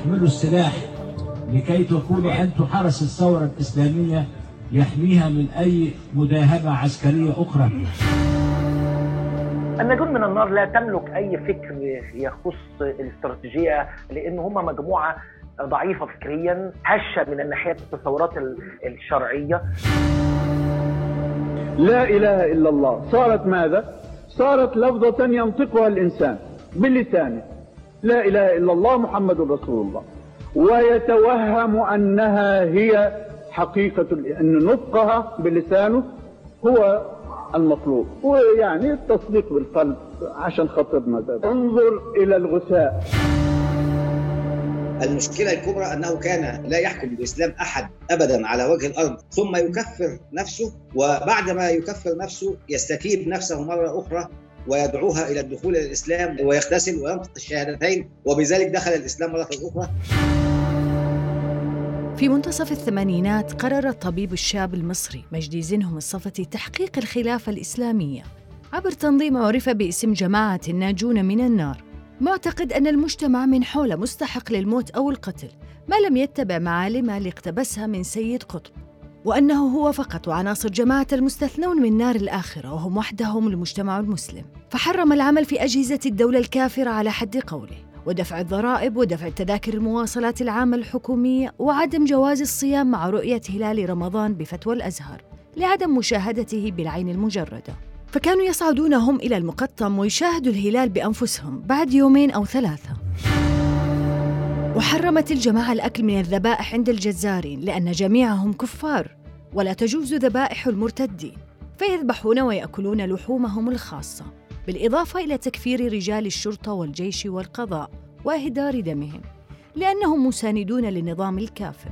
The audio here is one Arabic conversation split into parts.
تحملوا السلاح لكي تكونوا أنتم حرس الثورة الإسلامية يحميها من أي مداهمة عسكرية أخرى. النجوم من النار لا تملك أي فكر يخص الاستراتيجية لأن هم مجموعة ضعيفة فكريا هشة من الناحية التصورات الشرعية. لا إله إلا الله. صارت ماذا؟ صارت لفظة ينطقها الإنسان بلسانه لا إله إلا الله محمد رسول الله. ويتوهم أنها هي حقيقة أن نطقها بلسانه هو المطلوب. ويعني التصديق بالقلب عشان خاطرنا ده انظر إلى الغثاء. المشكلة الكبرى أنه كان لا يحكم الإسلام أحد أبدا على وجه الأرض ثم يكفر نفسه وبعد ما يكفر نفسه يستتيب نفسه مرة أخرى ويدعوها إلى الدخول إلى الإسلام ويغتسل وينطق الشهادتين وبذلك دخل الإسلام مرة أخرى. في منتصف الثمانينات قرر الطبيب الشاب المصري مجدي زنهم الصفتي تحقيق الخلافة الإسلامية. عبر تنظيم عرف باسم جماعة الناجون من النار. معتقد أن المجتمع من حوله مستحق للموت أو القتل ما لم يتبع معالمه اللي اقتبسها من سيد قطب. وأنه هو فقط وعناصر جماعة المستثنون من نار الآخرة وهم وحدهم المجتمع المسلم. فحرم العمل في أجهزة الدولة الكافرة على حد قوله ودفع الضرائب ودفع تذاكر المواصلات العامة الحكومية وعدم جواز الصيام مع رؤية هلال رمضان بفتوى الأزهر لعدم مشاهدته بالعين المجردة. فكانوا يصعدون هم إلى المقطم ويشاهدوا الهلال بأنفسهم بعد يومين أو ثلاثة. وحرمت الجماعة الأكل من الذبائح عند الجزارين لأن جميعهم كفار ولا تجوز ذبائح المرتدين فيذبحون ويأكلون لحومهم الخاصة بالإضافة إلى تكفير رجال الشرطة والجيش والقضاء وإهدار دمهم لأنهم مساندون للنظام الكافر.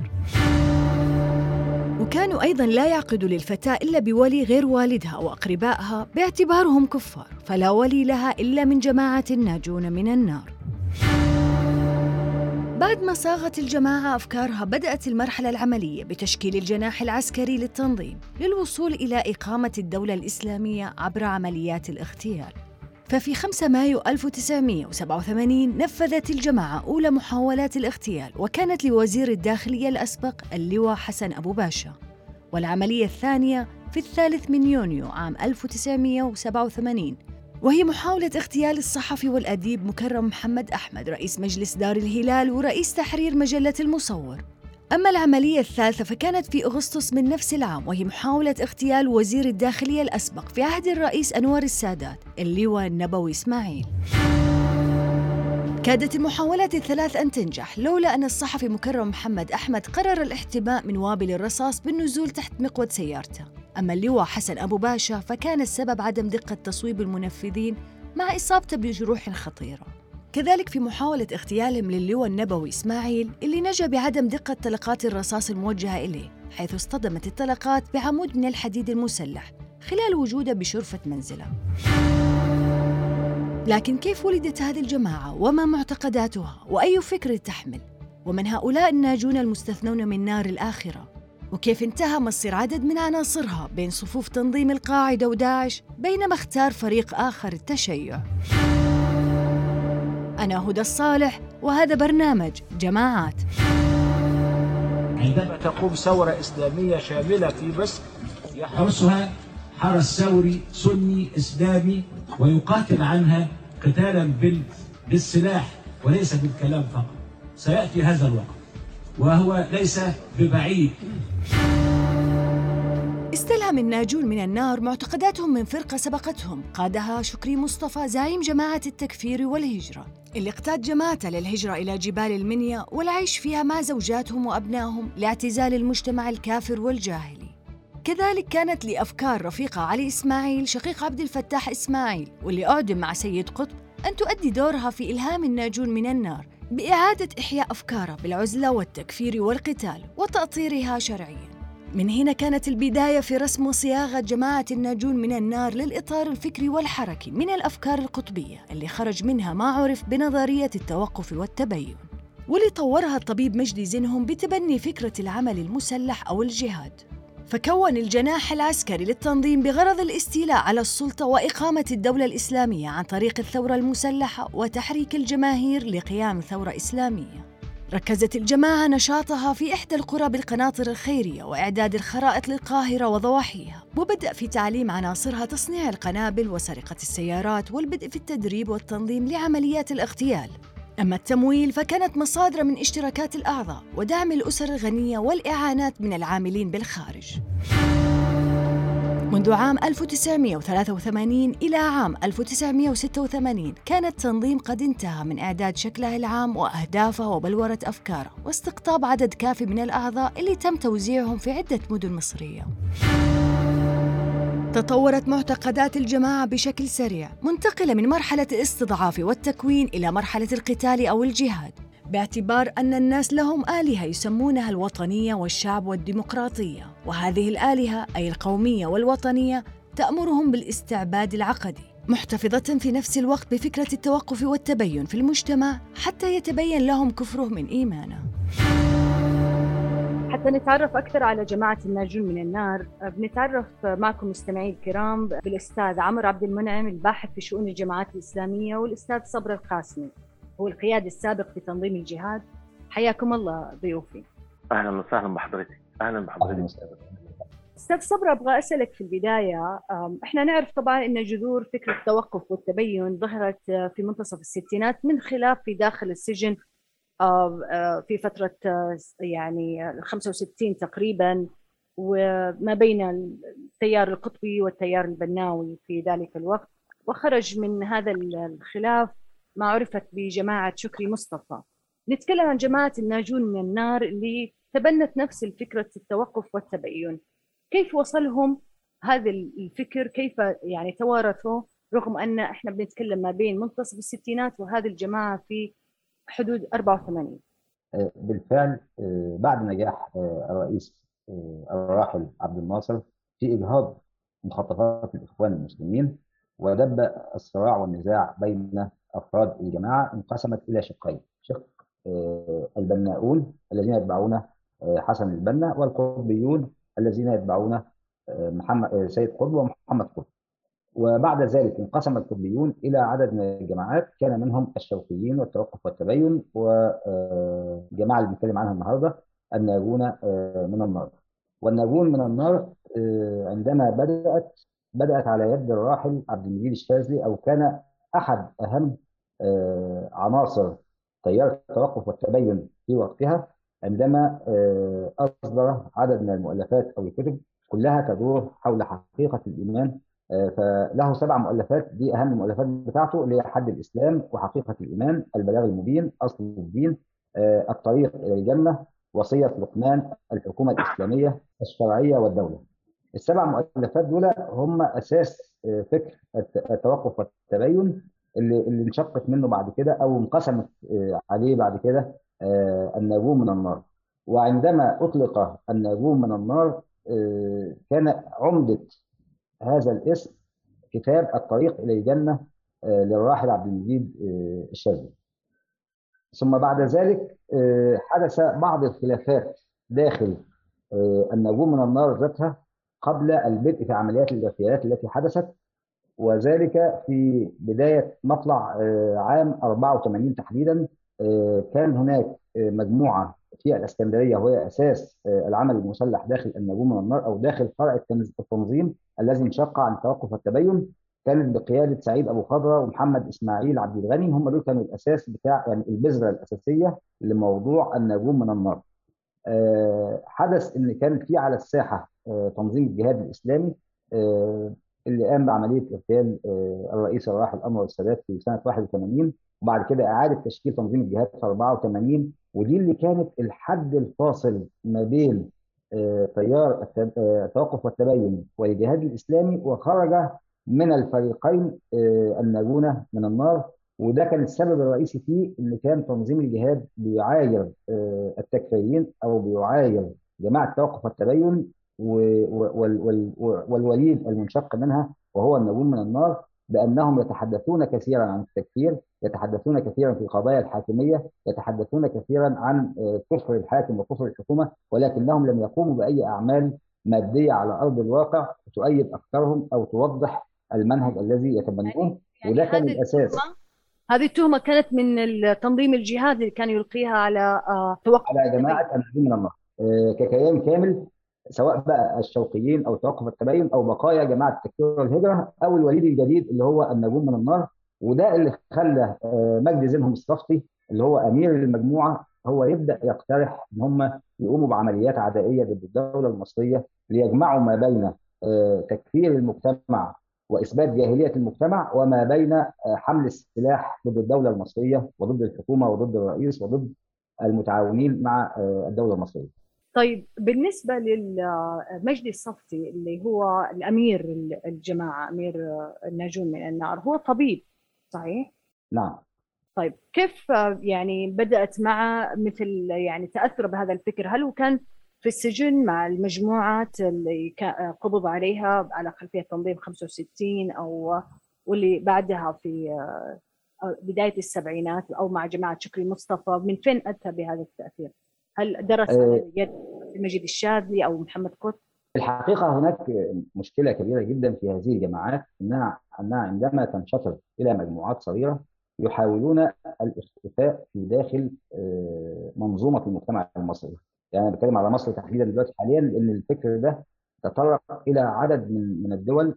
وكانوا أيضا لا يعقدوا للفتاة إلا بولي غير والدها وأقربائها باعتبارهم كفار فلا ولي لها إلا من جماعة الناجون من النار. بعد ما صاغت الجماعة أفكارها بدأت المرحلة العملية بتشكيل الجناح العسكري للتنظيم للوصول إلى إقامة الدولة الإسلامية عبر عمليات الاغتيال. ففي 5 مايو 1987 نفذت الجماعة أولى محاولات الاغتيال وكانت لوزير الداخلية الأسبق اللواء حسن أبو باشا. والعملية الثانية في الثالث من يونيو عام 1987 وهي محاولة اغتيال الصحفي والأديب مكرم محمد أحمد رئيس مجلس دار الهلال ورئيس تحرير مجلة المصور. أما العملية الثالثة فكانت في أغسطس من نفس العام وهي محاولة اغتيال وزير الداخلية الأسبق في عهد الرئيس أنور السادات اللواء النبوي إسماعيل. كادت المحاولات الثلاث أن تنجح لولا أن الصحفي مكرم محمد أحمد قرر الاحتماء من وابل الرصاص بالنزول تحت مقود سيارته. أما اللواء حسن أبو باشا فكان السبب عدم دقة تصويب المنفذين مع إصابته بجروح خطيرة. كذلك في محاولة اغتيالهم للواء النبوي إسماعيل اللي نجا بعدم دقة طلقات الرصاص الموجهة إليه حيث اصطدمت الطلقات بعمود من الحديد المسلح خلال وجوده بشرفة منزله. لكن كيف ولدت هذه الجماعة؟ وما معتقداتها؟ وأي فكر تحمل؟ ومن هؤلاء الناجون المستثنون من نار الآخرة؟ وكيف انتهى مصير عدد من عناصرها بين صفوف تنظيم القاعدة وداعش بينما اختار فريق آخر التشيع. أنا هدى الصالح وهذا برنامج جماعات. عندما تقوم ثورة إسلامية شاملة في مصر يحرسها حرس ثوري سني إسلامي ويقاتل عنها قتالا بالسلاح وليس بالكلام فقط. سيأتي هذا الوقت وهو ليس ببعيد. استلهم الناجون من النار معتقداتهم من فرقة سبقتهم قادها شكري مصطفى زعيم جماعة التكفير والهجرة. اللي اقتاد جماعته للهجرة إلى جبال المنيا والعيش فيها مع زوجاتهم وأبنائهم لاعتزال المجتمع الكافر والجاهلي. كذلك كانت لأفكار رفيقة علي إسماعيل شقيق عبد الفتاح إسماعيل واللي أعدم مع سيد قطب أن تؤدي دورها في إلهام الناجون من النار بإعادة إحياء أفكاره بالعزلة والتكفير والقتال وتأطيرها شرعياً. من هنا كانت البداية في رسم وصياغة جماعة الناجون من النار للإطار الفكري والحركي من الأفكار القطبية اللي خرج منها ما عرف بنظرية التوقف والتبين واللي طورها الطبيب مجدي زينهم بتبني فكرة العمل المسلح أو الجهاد. فكون الجناح العسكري للتنظيم بغرض الاستيلاء على السلطة وإقامة الدولة الإسلامية عن طريق الثورة المسلحة وتحريك الجماهير لقيام ثورة إسلامية. ركزت الجماعة نشاطها في إحدى القرى بالقناطر الخيرية وإعداد الخرائط للقاهرة وضواحيها وبدأ في تعليم عناصرها تصنيع القنابل وسرقة السيارات والبدء في التدريب والتنظيم لعمليات الاغتيال. أما التمويل فكانت مصادر من اشتراكات الأعضاء ودعم الأسر الغنية والإعانات من العاملين بالخارج. منذ عام 1983 إلى عام 1986 كان التنظيم قد انتهى من إعداد شكله العام وأهدافه وبلورة أفكاره واستقطاب عدد كافي من الأعضاء اللي تم توزيعهم في عدة مدن مصرية. تطورت معتقدات الجماعة بشكل سريع منتقلة من مرحلة الاستضعاف والتكوين إلى مرحلة القتال أو الجهاد. باعتبار أن الناس لهم آلهة يسمونها الوطنية والشعب والديمقراطية. وهذه الآلهة أي القومية والوطنية تأمرهم بالاستعباد العقدي محتفظة في نفس الوقت بفكرة التوقف والتبين في المجتمع حتى يتبين لهم كفره من إيمانه. حتى نتعرف أكثر على جماعة الناجون من النار بنتعرف معكم مستمعي الكرام بالأستاذ عمرو عبد المنعم الباحث في شؤون الجماعات الإسلامية والأستاذ صبر القاسمي. هو القيادي السابق في تنظيم الجهاد. حياكم الله ضيوفي. أهلا وسهلا بحضرتك. أهلا بحضرتك. أستاذ صبر أبغى أسألك في البداية إحنا نعرف طبعا إن جذور فكرة التوقف والتبين ظهرت في منتصف الستينات من خلاف في داخل السجن في فترة يعني 65 تقريبا وما بين التيار القطبي والتيار البناوي في ذلك الوقت. وخرج من هذا الخلاف ما عرفت بجماعة شكري مصطفى. نتكلم عن جماعة الناجون من النار اللي تبنت نفس الفكرة التوقف والتبين كيف وصلهم هذا الفكر؟ كيف يعني توارثوا؟ رغم أن إحنا بنتكلم ما بين منتصف الستينات وهذه الجماعة في حدود 84 آه، بالفعل آه، بعد نجاح آه، الرئيس الراحل عبد الناصر في إجهاض مخططات الإخوان المسلمين ودب الصراع والنزاع بين أفراد الجماعة انقسمت إلى شقين. شق آه، البناؤون الذين يتبعون آه، حسن البنا والقطبيون الذين يتبعون آه، محمد سيد قطب ومحمد قطب. وبعد ذلك انقسم القطبيون إلى عدد من الجماعات. كان منهم الشوقيين والتوقف والتبين وجماعه اللي بنتكلم عنها النهارده الناجون من النار. والناجون من النار عندما بدأت بدأت على يد الراحل عبد المجيد الشاذلي أو كان أحد أهم آه، عناصر تيار التوقف والتبين في وقتها عندما آه، أصدر عدد من المؤلفات أو الكتب كلها تدور حول حقيقة الإيمان آه، فله سبع مؤلفات دي أهم المؤلفات بتاعته اللي هي حد الإسلام وحقيقة الإيمان البلاغ المبين أصل الدين الطريق إلى الجنة وصية لقمان الحكومة الإسلامية الشرعية والدولة. السبع مؤلفات دول هم أساس آه، فكر التوقف والتبين اللي اللي انشقت منه بعد كده أو انقسمت آه، عليه بعد كده آه، النجوم من النار. وعندما أطلق النجوم من النار كان عمدة هذا الاسم كتاب الطريق إلى الجنة للراحل عبد المجيد الشاذلي. ثم بعد ذلك حدث بعض الخلافات داخل النجوم من النار ذاتها قبل البدء في عمليات الاغتيالات التي حدثت وذلك في بداية مطلع آه، عام 84 تحديدا آه، كان هناك آه، مجموعة في الإسكندرية وهي أساس العمل المسلح داخل النجوم من النار أو داخل فرع التنظيم الذي انشق عن التوقف والتبين كانت بقيادة سعيد أبو خضرة ومحمد إسماعيل عبد الغني هم دول كانوا الأساس بتاع يعني البذرة الأساسية لموضوع النجوم من النار. حدث إن كان في على الساحة آه، تنظيم الجهاد الإسلامي آه، اللي قام بعملية إغتيال آه، الرئيس الراحل انور السادات في سنة 81 وبعد كده إعادة تشكيل تنظيم الجهاد في 84 ودي اللي كانت الحد الفاصل ما بين تيار التوقف والتبين والجهاد الإسلامي وخرج من الفريقين الناجون من النار وده كان السبب الرئيسي فيه ان كان تنظيم الجهاد بيعاير التكفيريين أو بيعاير جماعة التوقف والتبين والوليد المنشق منها وهو النجوم من النار بأنهم يتحدثون كثيرا عن التكفير، يتحدثون كثيرا في قضايا الحاكمية، يتحدثون كثيرا عن آه، كفر الحاكم وكفر الحكومة، ولكنهم لم يقوموا بأي أعمال مادية على أرض الواقع تؤيد افكارهم أو توضح المنهج الذي يتبنوه. يعني وده كان الأساس. هذه التهمة كانت من التنظيم الجهادي اللي كان يلقيها على توقف على جماعة النجوم من النهر ككيان كامل سواء بقى الشوقيين أو توقف التبين أو بقايا جماعة التكفير والهجره أو الوليد الجديد اللي هو النجوم من النار وده اللي خلى مجدي زينهم الصفتي اللي هو أمير المجموعة هو يبدأ يقترح إن هم يقوموا بعمليات عدائية ضد الدولة المصرية ليجمعوا ما بين تكفير المجتمع وإثبات جاهلية المجتمع وما بين حمل السلاح ضد الدولة المصرية وضد الحكومة وضد الرئيس وضد المتعاونين مع الدولة المصرية. طيب بالنسبة للمجدي الصفتي اللي هو الأمير الجماعة أمير النجوم من النار هو طبيب صحيح؟ نعم طيب كيف يعني بدأت مع مثل يعني تأثر بهذا الفكر هل هو كان في السجن مع المجموعات اللي قبض عليها على خلفية تنظيم 65 أو واللي بعدها في بداية السبعينات أو مع جماعة شكري مصطفى من فين أتى بهذا التأثير؟ هل درس على يد مجيد الشاذلي أو محمد قطب؟ الحقيقة هناك مشكلة كبيرة جدا في هذه الجماعات انها إنها عندما تنشطر إلى مجموعات صغيرة يحاولون الاختفاء في داخل منظومة المجتمع المصري. يعني أنا بتكلم على مصر تحديدا دلوقتي حاليا لأن الفكر ده تطرق إلى عدد من من الدول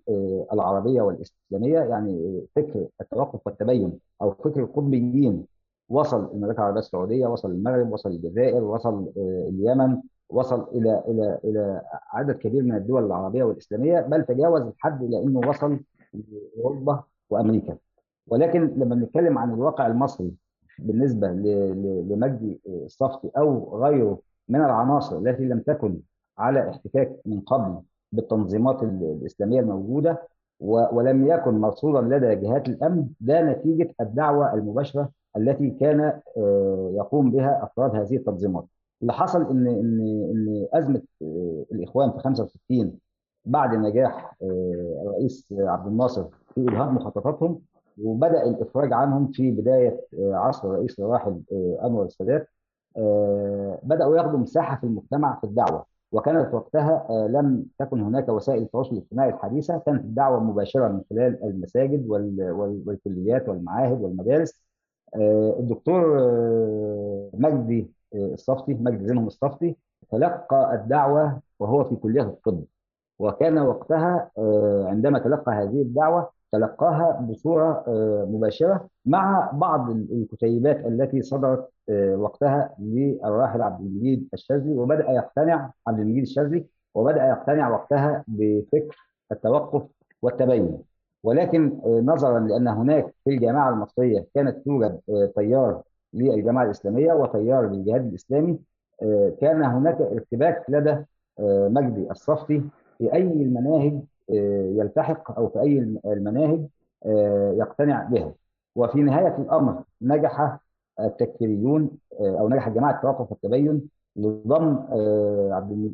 العربية والإسلامية يعني فكر التوقف والتبين أو فكر القطبيين وصل المملكة العربية السعودية وصل المغرب وصل الجزائر وصل اليمن وصل إلى إلى إلى عدد كبير من الدول العربية والإسلامية بل تجاوز الحد إلى انه وصل لأوروبا وأمريكا. ولكن لما بنتكلم عن الواقع المصري بالنسبة لمجدي الصفتي أو غيره من العناصر التي لم تكن على احتكاك من قبل بالتنظيمات الإسلامية الموجودة ولم يكن مرصودا لدى جهات الأمن ده نتيجة الدعوة المباشرة التي كان يقوم بها أفراد هذه التنظيمات. اللي حصل إن إن إن أزمة الإخوان في 65 بعد نجاح الرئيس عبد الناصر في ابهاء مخططاتهم وبدأ الافراج عنهم في بداية عصر الرئيس الراحل أنور السادات بدأوا ياخذوا مساحة في المجتمع في الدعوة وكانت وقتها لم تكن هناك وسائل التواصل الاجتماعي الحديثه كانت الدعوة مباشرة من خلال المساجد والكليات والمعاهد والمدارس الدكتور مجدي الصفتي مجدي زينهم الصفتي تلقى الدعوة وهو في كلية الطب. وكان وقتها عندما تلقى هذه الدعوة تلقاها بصورة مباشرة مع بعض الكتيبات التي صدرت وقتها للراحل عبد المجيد الشاذلي وبدأ يقتنع عبد المجيد الشاذلي وبدأ يقتنع وقتها بفكر التوقف والتبين ولكن نظرا لأن هناك في الجامعة المصرية كانت توجد تيار للجماعه الإسلامية وتيار للجهاد الإسلامي كان هناك ارتباك لدى مجدي الصفتي في أي المناهج يلتحق أو في أي المناهج يقتنع بها. وفي نهاية الأمر نجح التكفيريون أو نجح جماعة التوقف والتبين لضم عبد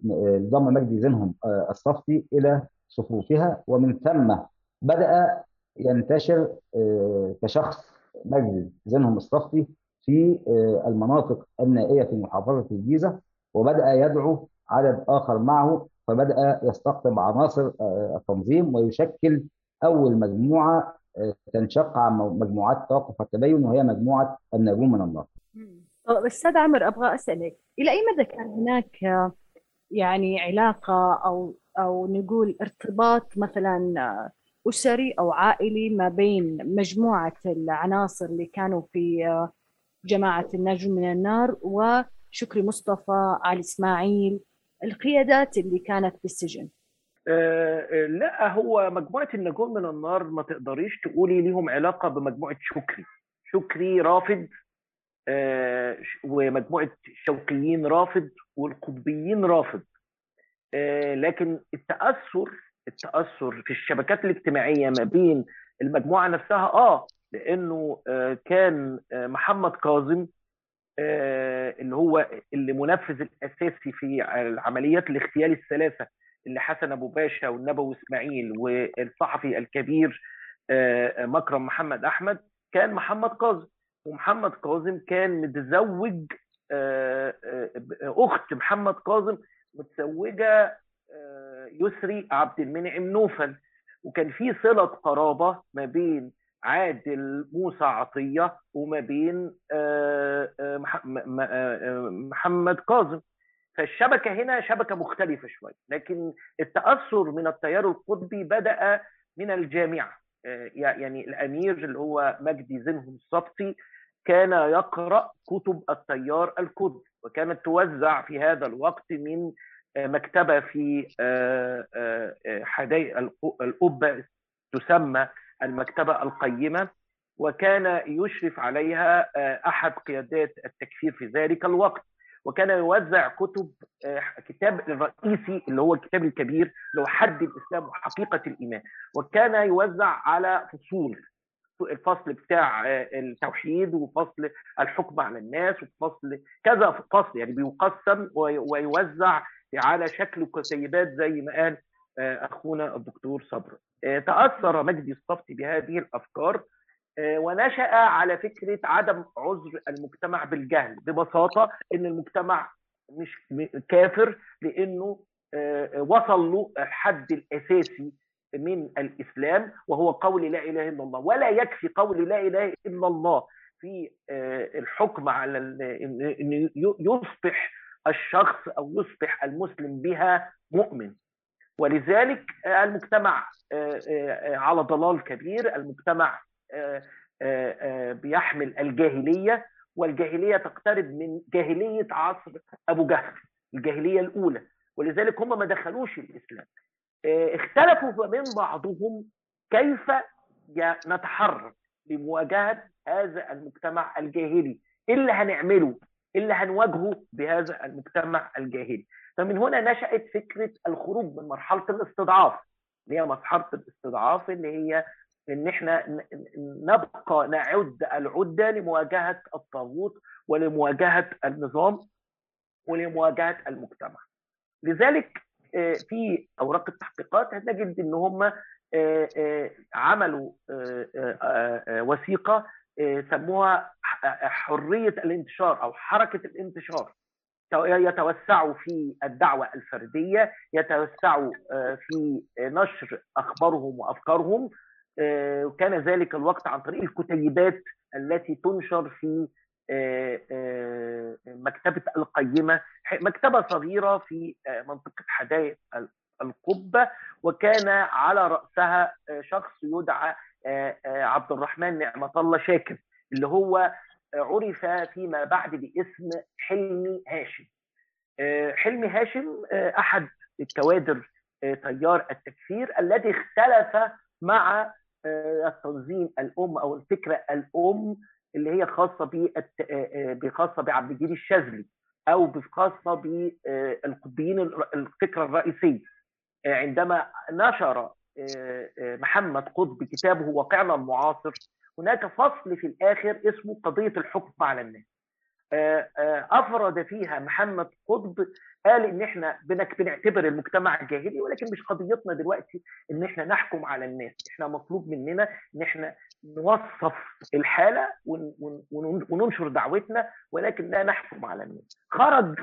ضم مجدي زينهم الصفتي إلى صفوفها ومن ثم بدأ ينتشر كشخص مجدي زينهم الصفتي في المناطق النائية في محافظة الجيزة وبدأ يدعو عدد آخر معه فبدأ يستقطب عناصر التنظيم ويشكل أول مجموعة تنشق عن مجموعات توقف التبين وهي مجموعة النجوم من النار. أستاذ عمر أبغى أسألك إلى أي مدى كان هناك يعني علاقة أو أو نقول ارتباط مثلا أسري أو عائلي ما بين مجموعة العناصر اللي كانوا في جماعة النجم من النار وشكري مصطفى علي إسماعيل القيادات اللي كانت في السجن. آه لا هو مجموعة النجوم من النار ما تقدريش تقولي ليهم علاقة بمجموعة شكري. شكري رافض آه ومجموعة الشوقيين رافض والقطبيين رافض. آه لكن التأثر التأثر في الشبكات الاجتماعية ما بين المجموعة نفسها آه لأنه آه كان آه محمد كاظم آه اللي هو اللي منفذ الأساسي في عمليات الاغتيال الثلاثة اللي حسن أبو باشا والنبوي إسماعيل والصحفي الكبير مكرم محمد أحمد كان محمد كاظم. ومحمد كاظم كان متزوج أخت محمد كاظم متزوجة يسري عبد المنعم نوفل. وكان في صلة قرابة ما بين عادل موسى عطية وما بين محمد كاظم. فالشبكة هنا شبكة مختلفة شوية لكن التأثر من التيار القطبي بدأ من الجامعة. يعني الأمير اللي هو مجدي زينهم الصفتي كان يقرأ كتب التيار القطبي وكانت توزع في هذا الوقت من مكتبة في حدائق القبة تسمى المكتبة القيمة وكان يشرف عليها أحد قيادات التكفير في ذلك الوقت. وكان يوزع كتب كتاب الرئيسي اللي هو الكتاب الكبير هو حد الإسلام وحقيقة الإيمان. وكان يوزع على فصول الفصل بتاع التوحيد وفصل الحكم على الناس وفصل كذا فصل يعني بيقسم ويوزع على شكل كتيبات زي ما قال أخونا الدكتور صبر تأثر مجدي الصفتي بهذه الأفكار ونشأ على فكرة عدم عذر المجتمع بالجهل ببساطة إن المجتمع مش كافر لأنه وصل له الحد الأساسي من الإسلام وهو قول لا إله إلا الله. ولا يكفي قول لا إله إلا الله في الحكم على إن يصبح الشخص أو يصبح المسلم بها مؤمن. ولذلك المجتمع على ضلال كبير. المجتمع بيحمل الجاهلية والجاهلية تقترب من جاهلية عصر أبو جهل الجاهلية الأولى. ولذلك هم ما دخلوش الإسلام. اختلفوا من بعضهم كيف نتحرك لمواجهة هذا المجتمع الجاهلي. إيه اللي هنعمله اللي هنواجهه بهذا المجتمع الجاهلي. فمن هنا نشأت فكرة الخروج من مرحلة الاستضعاف اللي هي مرحلة الاستضعاف اللي هي إن إحنا نبقى نعد العدة لمواجهة الطاغوت ولمواجهة النظام ولمواجهة المجتمع. لذلك في أوراق التحقيقات هنجد إن هم عملوا وثيقة سموها حرية الانتشار أو حركة الانتشار. يتوسعوا في الدعوة الفردية يتوسعوا في نشر أخبارهم وأفكارهم وكان ذلك الوقت عن طريق الكتيبات التي تنشر في مكتبة القيمة مكتبة صغيرة في منطقة حدائق القبة وكان على رأسها شخص يدعى عبد الرحمن نعمة الله شاكر اللي هو عرف فيما بعد باسم حلمي هاشم. حلمي هاشم أحد الكوادر تيار التكفير الذي اختلف مع التنظيم الأم أو الفكرة الأم اللي هي خاصة بخاصة بعبد الجليل الشاذلي أو خاصه بالقطبيين الفكرة الرئيسية. عندما نشر محمد قطب كتابه واقعنا المعاصر. هناك فصل في الآخر اسمه قضية الحكم على الناس. أفرد فيها محمد قطب قال إن إحنا بنعتبر المجتمع جاهلي ولكن مش قضيتنا دلوقتي إن إحنا نحكم على الناس. إحنا مطلوب مننا إن إحنا نوصف الحالة وننشر دعوتنا ولكن لا نحكم على الناس. خرج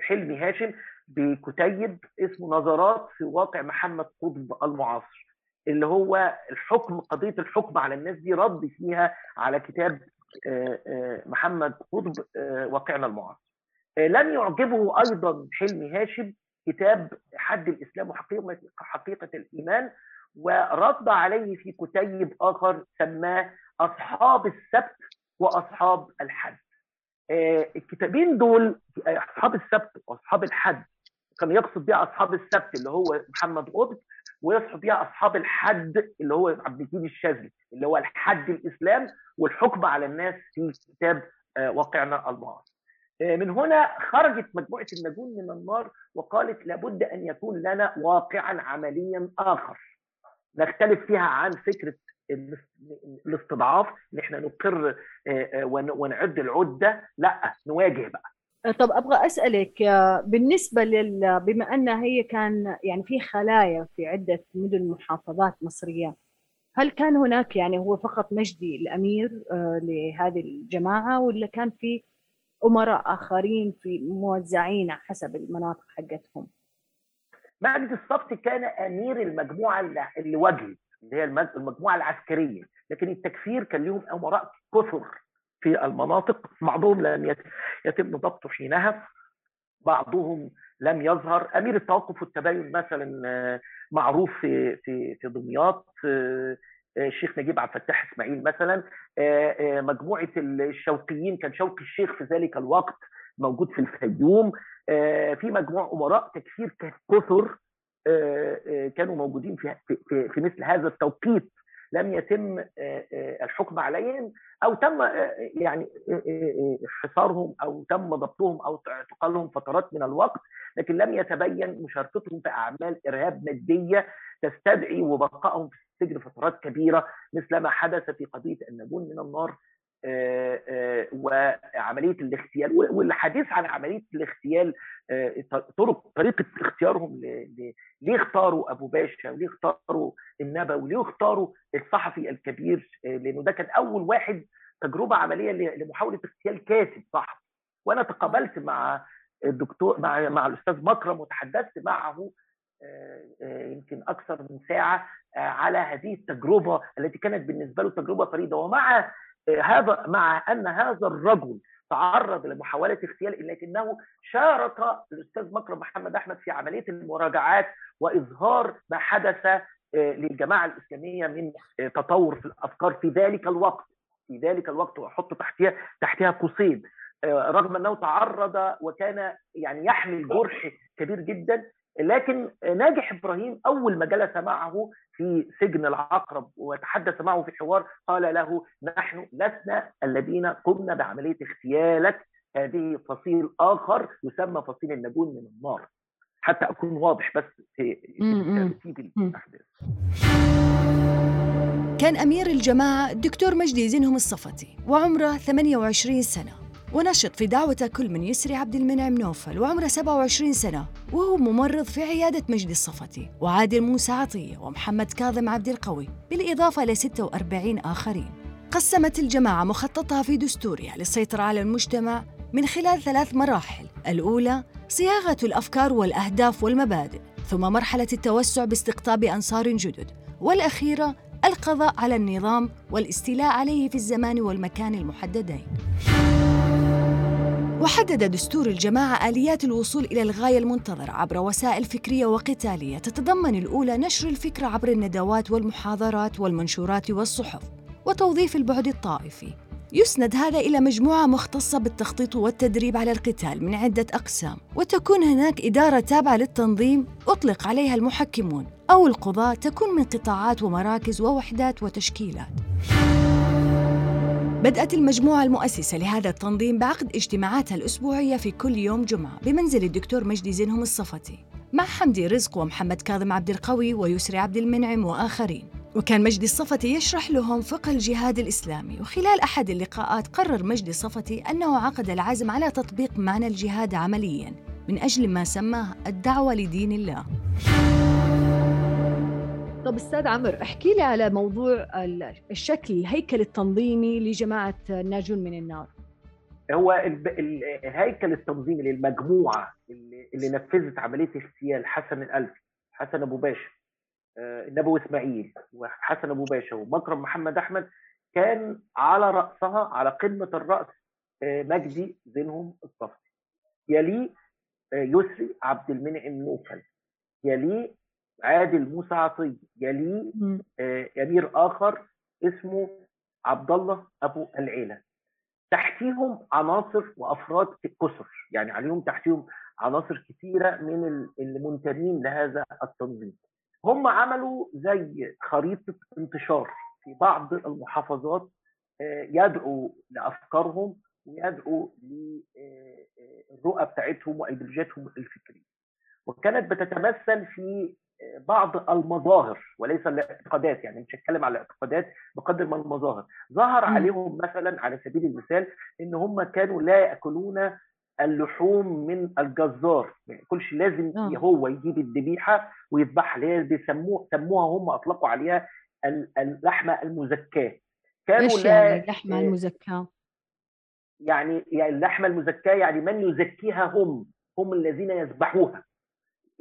حلمي هاشم بكتيب اسمه نظرات في واقع محمد قطب المعاصر اللي هو الحكم قضية الحكم على الناس دي رد فيها على كتاب محمد قطب واقعنا المعاصر. لم يعجبه أيضا حلمي هاشم كتاب حد الإسلام وحقيقة حقيقة الإيمان ورد عليه في كتيب آخر سماه أصحاب السبت وأصحاب الحد. الكتابين دول أصحاب السبت وأصحاب الحد كان يقصد بها أصحاب السبت اللي هو محمد قطب ويصحب بها أصحاب الحد اللي هو عبد الجليل الشاذلي اللي هو الحد الإسلام والحكم على الناس في كتاب واقعنا المعاصر. من هنا خرجت مجموعة النجوم من النار وقالت لابد أن يكون لنا واقعا عمليا آخر نختلف فيها عن فكرة الاستضعاف إن إحنا نقر ونعد العدة لأ نواجه بقى طب أبغى أسألك بالنسبة لل بما أن هي كان يعني في خلايا في عدة مدن محافظات مصرية هل كان هناك يعني هو فقط مجدي الأمير لهذه الجماعة ولا كان في أمراء آخرين في موزعين حسب المناطق حقتهم؟ مجدي الصفتي كان أمير المجموعة اللي وجهت اللي هي المج- المجموعة العسكرية لكن التكفير كان لهم أمراء كثر في المناطق بعضهم لم يت- يتم ضبطه حينها بعضهم لم يظهر. أمير التوقف والتباين مثلا آه، معروف في في في دمياط آه، آه، الشيخ نجيب عبد الفتاح إسماعيل مثلا مجموعة الشوقيين كان شوقي الشيخ في ذلك الوقت موجود في الفيوم في مجموع أمراء تكفير كثر كانوا موجودين في- في مثل هذا التوقيت. لم يتم آه، آه، الحكم عليهم أو تم آه، يعني حصارهم أو تم ضبطهم أو اعتقالهم فترات من الوقت لكن لم يتبين مشاركتهم في أعمال إرهاب مادية تستدعي وبقائهم في السجن فترات كبيرة مثل ما حدث في قضية النجون من النار وعملية الاغتيال والحديث عن عملية الاغتيال آه، طرق طريقة اختيارهم ليه اختاروا أبو باشا وليه اختاروا النبوي وليه اختاروا الصحفي الكبير آه، لأنه ده كان أول واحد تجربة عملية لمحاولة اغتيال كاتب صحفي. وأنا تقابلت مع الدكتور مع مع الأستاذ مكرم وتحدثت معه آه، آه، يمكن أكثر من ساعة آه، على هذه التجربة التي كانت بالنسبة له تجربة فريدة. ومع آه، هذا مع أن هذا الرجل تعرض لمحاولة اغتيال لكنه شارك الأستاذ مكرم محمد أحمد في عملية المراجعات وإظهار ما حدث آه، للجماعة الإسلامية من آه، تطور في الأفكار في ذلك الوقت في ذلك الوقت وأحط تحتها تحتها قوسين. آه، رغم أنه تعرض وكان يعني يحمل جرح كبير جدا لكن ناجح إبراهيم أول ما جلس معه في سجن العقرب وتحدث معه في حوار قال له نحن لسنا الذين قمنا بعملية اغتيالك هذه فصيل آخر يسمى فصيل النجون من النار حتى أكون واضح بس في. ترتيب. الأحداث كان أمير الجماعة الدكتور مجدي زينهم الصفتي وعمره 28 سنة ونشط في دعوة كل من يسري عبد المنعم نوفل وعمره 27 سنة وهو ممرض في عيادة مجدي الصفتي وعادل موسى عطية ومحمد كاظم عبد القوي بالإضافة ل 46 آخرين. قسمت الجماعة مخططها في دستورها للسيطرة على المجتمع من خلال ثلاث مراحل. الأولى صياغة الأفكار والأهداف والمبادئ ثم مرحلة التوسع باستقطاب أنصار جدد. والأخيرة القضاء على النظام والاستيلاء عليه في الزمان والمكان المحددين. وحدد دستور الجماعة آليات الوصول إلى الغاية المنتظرة عبر وسائل فكرية وقتالية تتضمن الأولى نشر الفكرة عبر الندوات والمحاضرات والمنشورات والصحف وتوظيف البعد الطائفي. يسند هذا إلى مجموعة مختصة بالتخطيط والتدريب على القتال من عدة أقسام وتكون هناك إدارة تابعة للتنظيم أطلق عليها المحكمون أو القضاة تكون من قطاعات ومراكز ووحدات وتشكيلات. بدأت المجموعة المؤسسة لهذا التنظيم بعقد اجتماعاتها الأسبوعية في كل يوم جمعة بمنزل الدكتور مجدي زينهم الصفتي مع حمدي رزق ومحمد كاظم عبد القوي ويسري عبد المنعم وآخرين. وكان مجدي الصفتي يشرح لهم فقه الجهاد الإسلامي وخلال أحد اللقاءات قرر مجدي الصفتي أنه عقد العزم على تطبيق معنى الجهاد عملياً من أجل ما سماه الدعوة لدين الله. طب أستاذ عمرو احكي لي على موضوع ال- الشكل الهيكل التنظيمي لجماعة الناجون من النار. هو الهيكل التنظيمي للمجموعة اللي, اللي نفذت عملية اغتيال حسن الالفي حسن أبو باشا آه، النبوي إسماعيل وحسن أبو باشا ومكرم محمد أحمد كان على رأسها على قمة الرأس آه، مجدي زينهم الصفتي يليه آه، يسري عبد المنعم نوفل. يليه عادل موسى عطيه يليه آه، أمير آخر اسمه عبد الله أبو العيلة. تحتيهم عناصر وأفراد كثر يعني عليهم تحتيهم عناصر كثيره من ال- المنتمين لهذا التنظيم. هم عملوا زي خريطة انتشار في بعض المحافظات آه، يدعو لأفكارهم ويدعو للرؤى بتاعتهم وايديولوجياتهم الفكرية. وكانت بتتمثل في بعض المظاهر وليس الاعتقادات يعني مش هتكلم على الاعتقادات بقدر ما المظاهر. ظهر. عليهم مثلا على سبيل المثال إن هم كانوا لا يأكلون اللحوم من الجزار. ما يأكلش لازم آه. هو يجيب الذبيحة ويذبحها اللي هي بيسموه سموها هم أطلقوا عليها ال- اللحمه المزكاة. كانوا لا يعني اللحمه المزكاة؟ يعني يعني اللحمه المزكاة يعني من يزكيها هم هم الذين يذبحوها.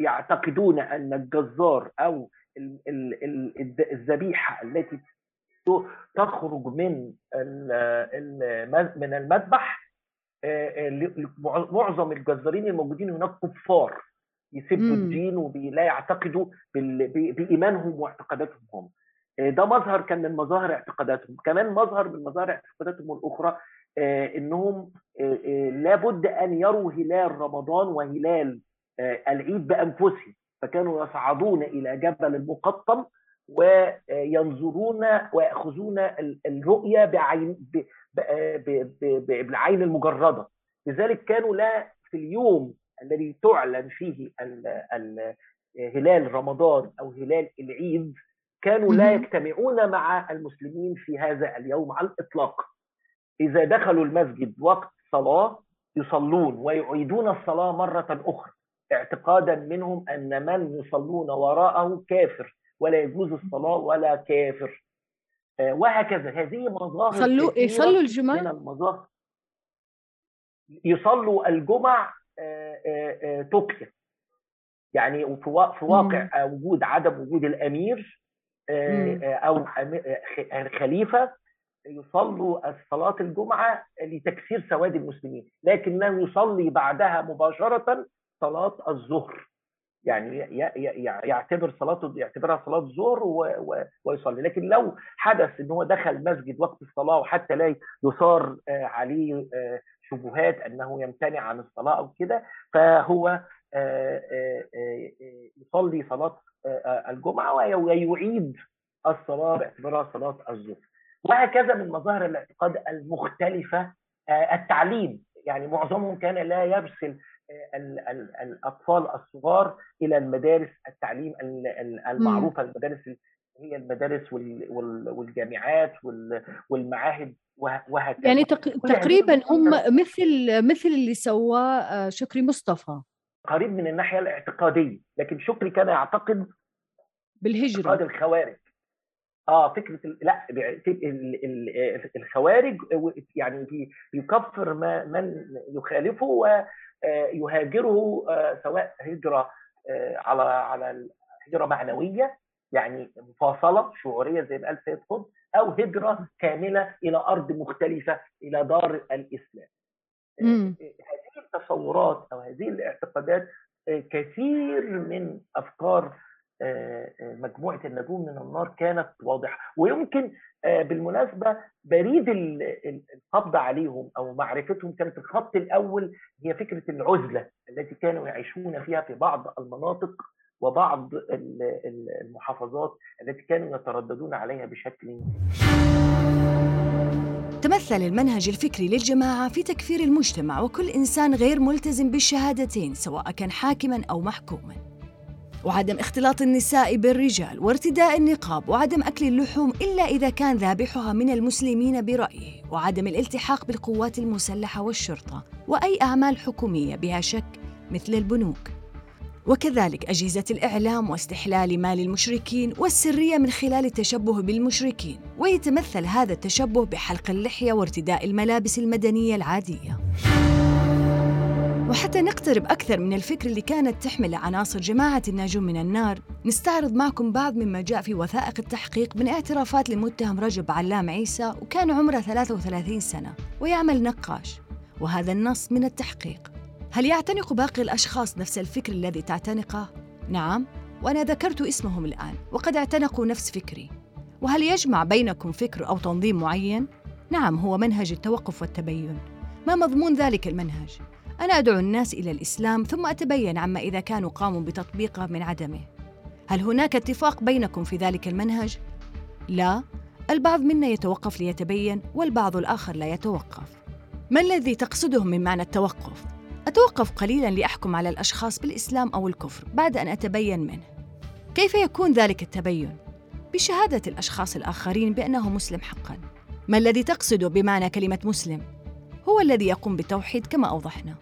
يعتقدون أن الجزار أو الذبيحة التي تخرج من من المذبح معظم الجزارين الموجودين هناك كفار يسبوا الدين ولا يعتقدوا بإيمانهم واعتقاداتهم. هم ده مظهر كان من مظاهر اعتقاداتهم. كمان مظهر من مظاهر اعتقاداتهم الأخرى إنهم لابد أن يروا هلال رمضان وهلال العيد بانفسهم فكانوا يصعدون إلى جبل المقطم وينظرون ويأخذون الرؤيه بعين بالعين المجردة. لذلك كانوا لا في اليوم الذي تعلن فيه هلال رمضان أو هلال العيد كانوا لا يجتمعون مع المسلمين في هذا اليوم على الإطلاق. إذا دخلوا المسجد وقت صلاة يصلون ويعيدون الصلاة مرة أخرى. اعتقادا منهم أن من يصلون وراءه كافر ولا يجوز الصلاة ولا كافر. وهكذا. هذه مظاهر صلوا يصلوا الجمعة؟ من المظاهر. يصلوا الجمع تقيا يعني في واقع وجود عدم وجود الأمير أو خليفة يصلوا صلاه الجمعة لتكسير سواد المسلمين. لكنه يصلي بعدها مباشرة صلاة الظهر. يعني يعتبر صلاته يعتبرها صلاة ظهر ويصلي. لكن لو حدث إن هو دخل مسجد وقت الصلاة وحتى لا يثار عليه شبهات أنه يمتنع عن الصلاة أو كده فهو يصلي صلاة الجمعة ويعيد الصلاة باعتبارها صلاة الظهر. وهكذا من مظاهر الاعتقاد المختلفة التعليم. يعني معظمهم كان لا يرسل الأطفال الصغار إلى المدارس التعليم المعروفة المدارس هي المدارس والجامعات والمعاهد وهكذا. يعني تقريبا هم مثل مثل اللي سواه شكري مصطفى. قريب من الناحية الاعتقادية لكن شكري كان يعتقد بالهجرة. اعتقاد الخوارج. آه فكرة لا الخوارج يعني يكفر من يخالفه ويهاجره سواء هجرة على على هجرة معنوية يعني مفاصلة شعورية زي ما قال سيد قطب أو هجرة كاملة إلى أرض مختلفة إلى دار الإسلام. هذه التصورات أو هذه الاعتقادات كثير من أفكار مجموعة النجوم من النار كانت واضحة. ويمكن بالمناسبة بريد القبض عليهم أو معرفتهم كانت الخط الأول هي فكرة العزلة التي كانوا يعيشون فيها في بعض المناطق وبعض المحافظات التي كانوا يترددون عليها بشكل تمثل المنهج الفكري للجماعة في تكفير المجتمع وكل إنسان غير ملتزم بالشهادتين سواء كان حاكماً أو محكوماً. وعدم اختلاط النساء بالرجال وارتداء النقاب وعدم أكل اللحوم إلا إذا كان ذابحها من المسلمين برأيه وعدم الالتحاق بالقوات المسلحة والشرطة وأي أعمال حكومية بها شك مثل البنوك. وكذلك أجهزة الإعلام واستحلال مال المشركين والسرية من خلال التشبه بالمشركين ويتمثل هذا التشبه بحلق اللحية وارتداء الملابس المدنية العادية. وحتى نقترب أكثر من الفكر اللي كانت تحمل عناصر جماعة الناجون من النار نستعرض معكم بعض مما جاء في وثائق التحقيق من اعترافات للمتهم رجب علام عيسى وكان عمره 33 سنة ويعمل نقاش وهذا النص من التحقيق هل يعتنق باقي الأشخاص نفس الفكر الذي تعتنقه؟ نعم وأنا ذكرت اسمهم الآن وقد اعتنقوا نفس فكري وهل يجمع بينكم فكر أو تنظيم معين؟ نعم هو منهج التوقف والتبين ما مضمون ذلك المنهج؟ أنا أدعو الناس إلى الإسلام ثم أتبين عما إذا كانوا قاموا بتطبيقه من عدمه هل هناك اتفاق بينكم في ذلك المنهج؟ لا البعض منا يتوقف ليتبين والبعض الآخر لا يتوقف ما الذي تقصده من معنى التوقف؟ أتوقف قليلاً لأحكم على الأشخاص بالإسلام أو الكفر بعد أن أتبين منه كيف يكون ذلك التبين؟ بشهادة الأشخاص الآخرين بأنه مسلم حقاً ما الذي تقصده بمعنى كلمة مسلم؟ هو الذي يقوم بالتوحيد كما أوضحنا.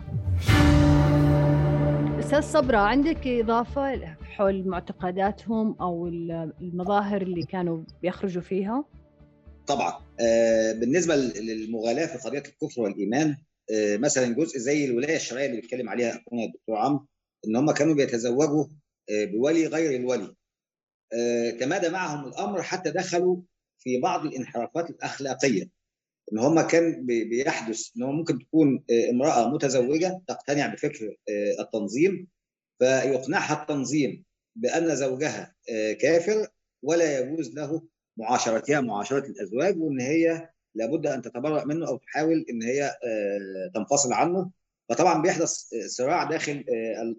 أستاذ صبرا عندك إضافة حول معتقداتهم أو المظاهر اللي كانوا بيخرجوا فيها؟ طبعا. بالنسبة للمغالاة في قضية الكفر والإيمان مثلا جزء زي الولاية الشرعية اللي بيتكلم عليها أخونا الدكتور عمرو إن هم كانوا بيتزوجوا بولي غير الولي. تمادى معهم الأمر حتى دخلوا في بعض الانحرافات الأخلاقية. إن هم كان بيحدث إن هو ممكن تكون امرأة متزوجة تقتنع بفكر التنظيم فيقنعها التنظيم بأن زوجها كافر ولا يجوز له معاشرتها معاشرة الأزواج وإن هي لابد أن تتبرأ منه أو تحاول إن هي تنفصل عنه. فطبعا بيحدث صراع داخل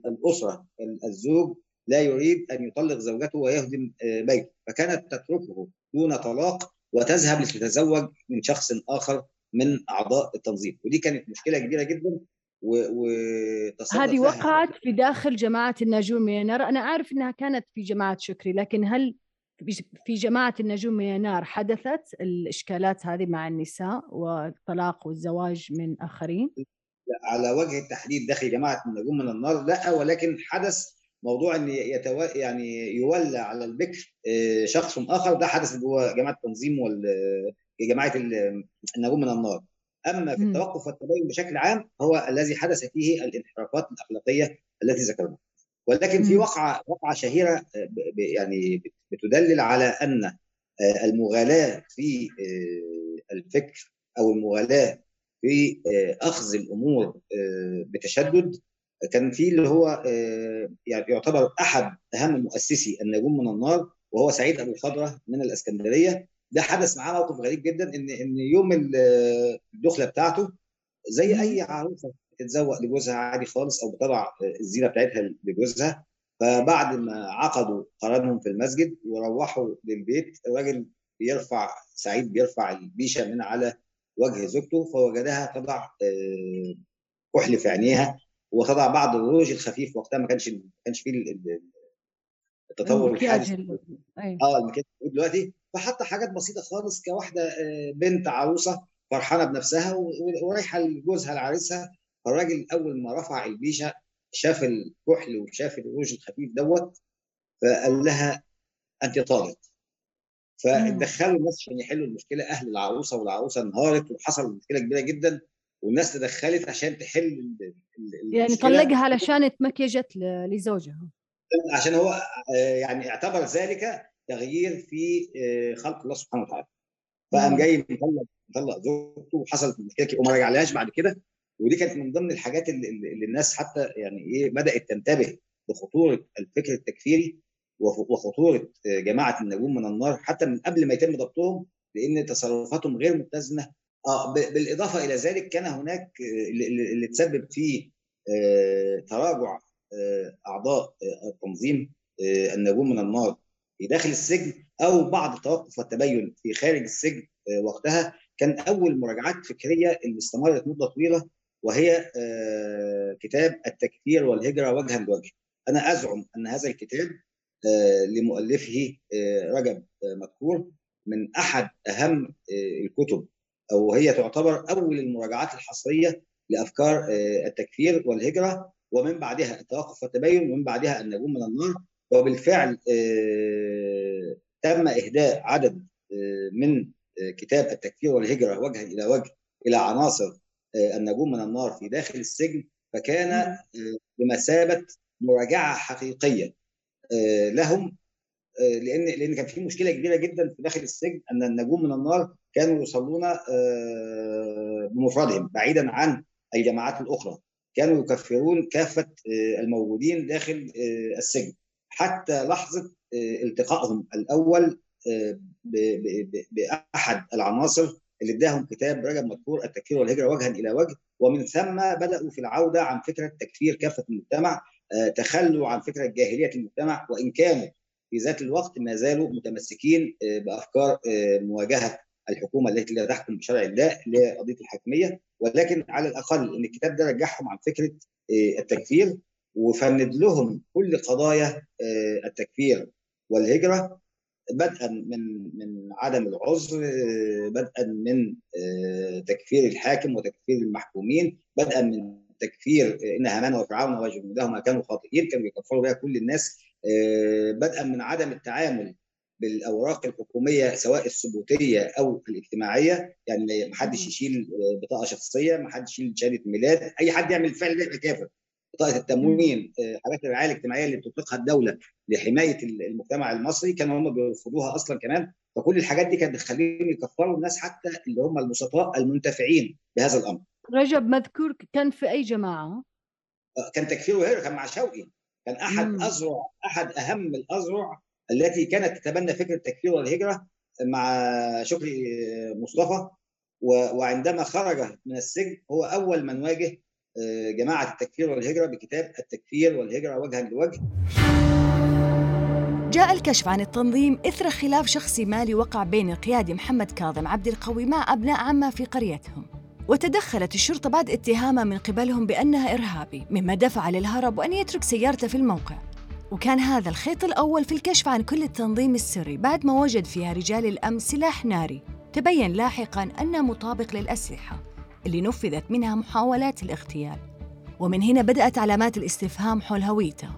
الأسرة الزوج لا يريد أن يطلق زوجته ويهدم بيته فكانت تتركه دون طلاق وتذهب لتتزوج من شخص آخر من أعضاء التنظيم ودي كانت مشكلة كبيرة جدا و... و... هذه وقعت في داخل جماعة الناجون من النار أنا أعرف إنها كانت في جماعة شكري لكن هل في جماعة النجوم من النار حدثت الإشكالات هذه مع النساء والطلاق والزواج من آخرين؟ على وجه التحديد داخل جماعة النجوم من النار لا ولكن حدث موضوع إن يتو... يعني يولى على البكر شخص آخر ده حدث جوه جماعة التنظيم وال جماعة النجوم من النار. أما في التوقف والتبين بشكل عام هو الذي حدث فيه الانحرافات الأخلاقية التي ذكرناها. ولكن في وقعة وقعة شهيرة يعني بتدلل على أن المغالاة في الفكر أو المغالاة في أخذ الأمور بتشدد كان في اللي هو يعني يعتبر أحد أهم مؤسسي النجوم من النار وهو سعيد أبو الخضرة من الإسكندرية. ده حدث معاه موقف غريب جدا إن إن يوم الدخلة بتاعته زي أي عروسة بتتزوق لجوزها عادي خالص أو بتضع الزينة بتاعتها لجوزها. فبعد ما عقدوا قرانهم في المسجد وروحوا للبيت الراجل بيرفع سعيد بيرفع البيشة من على وجه زوجته فوجدها تضع كحل في عينيها. وتضع بعض الروج الخفيف وقتها ما كانش ما كانش فيه التطور الحادث آه المكياج دلوقتي. فحط حاجات بسيطة خالص كواحدة بنت عروسة فرحانة بنفسها ورايحة لجوزها لعريسها. فالراجل أول ما رفع البيشة شاف الكحل وشاف الروج الخفيف دوت فقال لها أنت طالق. فدخلوا الناس عشان يحلوا المشكلة. أهل العروسة والعروسة انهارت وحصل مشكلة كبيرة جدا. والناس تدخلت عشان تحل يعني طلقها علشان اتمكيجت لزوجها. عشان هو يعني اعتبر ذلك تغيير في خلق الله سبحانه وتعالى. فقام جاي مطلق مطلق زوجته وحصلت مشكله وما رجعلهاش بعد كده. ودي كانت من ضمن الحاجات اللي, اللي الناس حتى يعني إيه بدأت تنتبه لخطورة الفكر التكفيري وخطورة جماعة النجوم من النار حتى من قبل ما يتم ضبطهم لأن تصرفاتهم غير متزنة. آه بالإضافة إلى ذلك كان هناك اللي, اللي تسبب في آه تراجع آه أعضاء آه التنظيم النجوم من النار في داخل السجن أو بعض التوقف والتبين في خارج السجن وقتها كان أول مراجعات فكرية اللي استمرت مده طويلة وهي كتاب التكفير والهجرة وجها لوجه. أنا أزعم أن هذا الكتاب لمؤلفه رجب مذكور من أحد أهم الكتب أو هي تعتبر أول المراجعات الحصرية لأفكار التكفير والهجرة ومن بعدها التوقف والتبين ومن بعدها النجوم من النار. وبالفعل تم إهداء عدد من كتاب التكفير والهجرة وجها إلى وجه إلى عناصر النجوم من النار في داخل السجن. فكان بمثابة مراجعة حقيقية لهم لأن لأن كان في مشكلة كبيرة جدا في داخل السجن أن النجوم من النار كانوا يصلون بمفردهم بعيدا عن الجماعات الأخرى. كانوا يكفرون كافة الموجودين داخل السجن. حتى لحظة التقائهم الأول بأحد العناصر اللي اداهم كتاب رجب مذكور التكفير والهجرة وجها إلى وجه. ومن ثم بدأوا في العودة عن فكرة تكفير كافة المجتمع تخلوا عن فكرة جاهلية المجتمع. وإن كانوا في ذات الوقت ما زالوا متمسكين بأفكار مواجهة الحكومة التي لا تحكم بشرع الله اللي هي قضيه الحاكمية ولكن على الأقل إن الكتاب ده رجعهم عن فكرة التكفير وفند لهم كل قضايا التكفير والهجرة بدءا من من عدم العذر بدءا من تكفير الحاكم وتكفير المحكومين بدءا من تكفير إن هامان وفرعون وجنودهما كانوا خاطئين كانوا بيكفروا بها كل الناس بدءا من عدم التعامل بالأوراق الحكومية سواء الثبوتية أو الاجتماعية. يعني ما حدش يشيل بطاقة شخصية ما حدش يشيل شهادة ميلاد. أي حد يعمل الفعل ده كافر بطاقة التموين حاجات الرعاية الاجتماعية اللي بتطلقها الدولة لحماية المجتمع المصري كانوا هم بيرفضوها أصلا كمان. فكل الحاجات دي كانت بتخليهم يكفروا الناس حتى اللي هم البسطاء المنتفعين بهذا الأمر. رجب مذكور كان في أي جماعة؟ كان تكفير وهجره كان مع شوقي كان أحد مم. اذرع أحد أهم الاذرع التي كانت تتبنى فكرة التكفير والهجرة مع شكري مصطفى وعندما خرج من السجن هو أول من واجه جماعة التكفير والهجرة بكتاب التكفير والهجرة وجها لوجه. جاء الكشف عن التنظيم إثر خلاف شخصي مالي وقع بين القيادي محمد كاظم عبد القوي مع أبناء عمة في قريتهم. وتدخلت الشرطة بعد اتهامه من قبلهم بأنها إرهابي مما دفع للهرب وأن يترك سيارته في الموقع وكان هذا الخيط الأول في الكشف عن كل التنظيم السري بعد ما وجد فيها رجال الأمن سلاح ناري. تبين لاحقاً أنه مطابق للأسلحة اللي نفذت منها محاولات الاغتيال. ومن هنا بدأت علامات الاستفهام حول هويته.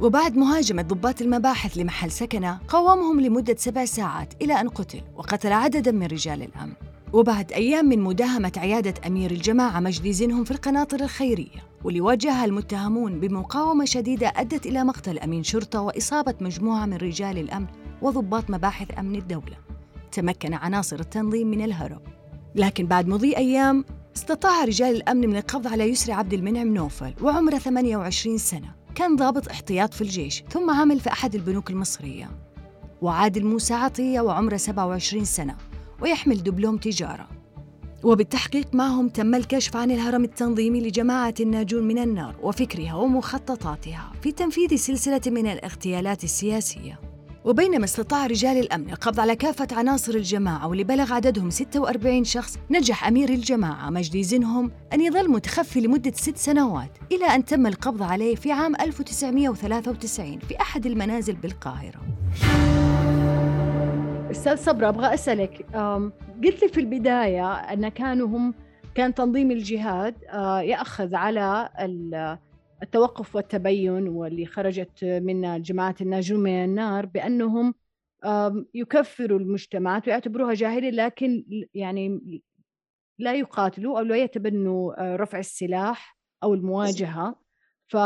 وبعد مهاجمة ضباط المباحث لمحل سكنه قاومهم لمدة سبع ساعات إلى أن قتل وقتل عدداً من رجال الأمن. وبعد أيام من مداهمة عيادة أمير الجماعة مجدي زينهم في القناطر الخيرية. واللي واجهها المتهمون بمقاومة شديدة أدت إلى مقتل أمين شرطة وإصابة مجموعة من رجال الأمن وضباط مباحث أمن الدولة. تمكن عناصر التنظيم من الهرب. لكن بعد مضي أيام استطاع رجال الأمن من القبض على يسري عبد المنعم نوفل وعمره 28 سنة. كان ضابط احتياط في الجيش ثم عمل في أحد البنوك المصرية. وعادل موسى عطية وعمره 27 سنة ويحمل دبلوم تجارة. وبالتحقيق معهم تم الكشف عن الهرم التنظيمي لجماعة الناجون من النار وفكرها ومخططاتها في تنفيذ سلسلة من الاغتيالات السياسية. وبينما استطاع رجال الأمن القبض على كافة عناصر الجماعة واللي بلغ عددهم 46 شخص نجح أمير الجماعة مجدي زنهم أن يظل متخفي لمدة ست سنوات إلى أن تم القبض عليه في عام 1993 في أحد المنازل بالقاهرة. أستاذ صبرا أبغى أسألك قلت لي في البداية أن كانوا هم كان تنظيم الجهاد يأخذ على التوقف والتبين واللي خرجت من جماعة الناجون من النار بأنهم يكفروا المجتمعات ويعتبروها جاهليه لكن يعني لا يقاتلوا أو لا يتبنوا رفع السلاح أو المواجهة. ف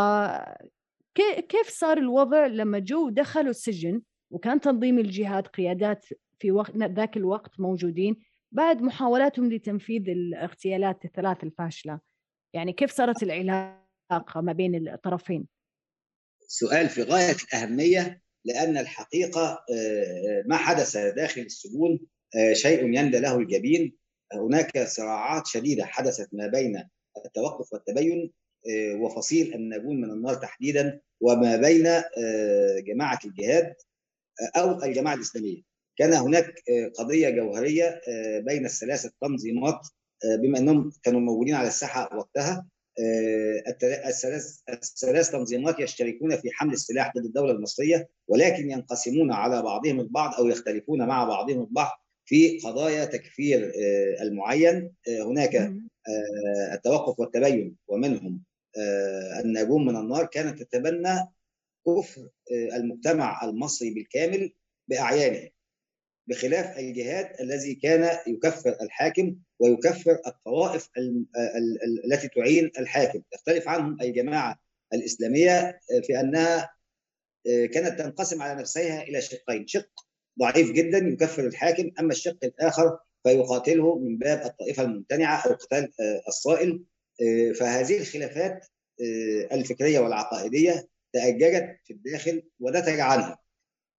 كيف صار الوضع لما جو دخلوا السجن وكان تنظيم الجهاد قيادات في وقت ذاك الوقت موجودين بعد محاولاتهم لتنفيذ الاغتيالات الثلاث الفاشلة. يعني كيف صارت العلاقة ما بين الطرفين؟ سؤال في غاية الأهمية لأن الحقيقة ما حدث داخل السجون شيء يندى له الجبين. هناك صراعات شديدة حدثت ما بين التوقف والتبين وفصيل الناجون من النار تحديدا وما بين جماعة الجهاد أو الجماعة الإسلامية. كان هناك قضية جوهرية بين الثلاثة تنظيمات بما إنهم كانوا موجودين على الساحة وقتها الثلاث الثلاث تنظيمات يشتركون في حمل السلاح ضد الدولة المصرية ولكن ينقسمون على بعضهم البعض أو يختلفون مع بعضهم البعض في قضايا تكفير المعين. هناك التوقف والتبين ومنهم الناجون من النار كانت تتبنى كفر المجتمع المصري بالكامل باعيانه بخلاف الجهاد الذي كان يكفر الحاكم ويكفر الطوائف التي تعين الحاكم. تختلف عنهم الجماعة الإسلامية في أنها كانت تنقسم على نفسها إلى شقين. شق ضعيف جدا يكفر الحاكم أما الشق الآخر فيقاتله من باب الطائفة الممتنعة أو قتال الصائل. فهذه الخلافات الفكرية والعقائدية تأججت في الداخل ونتج عنها.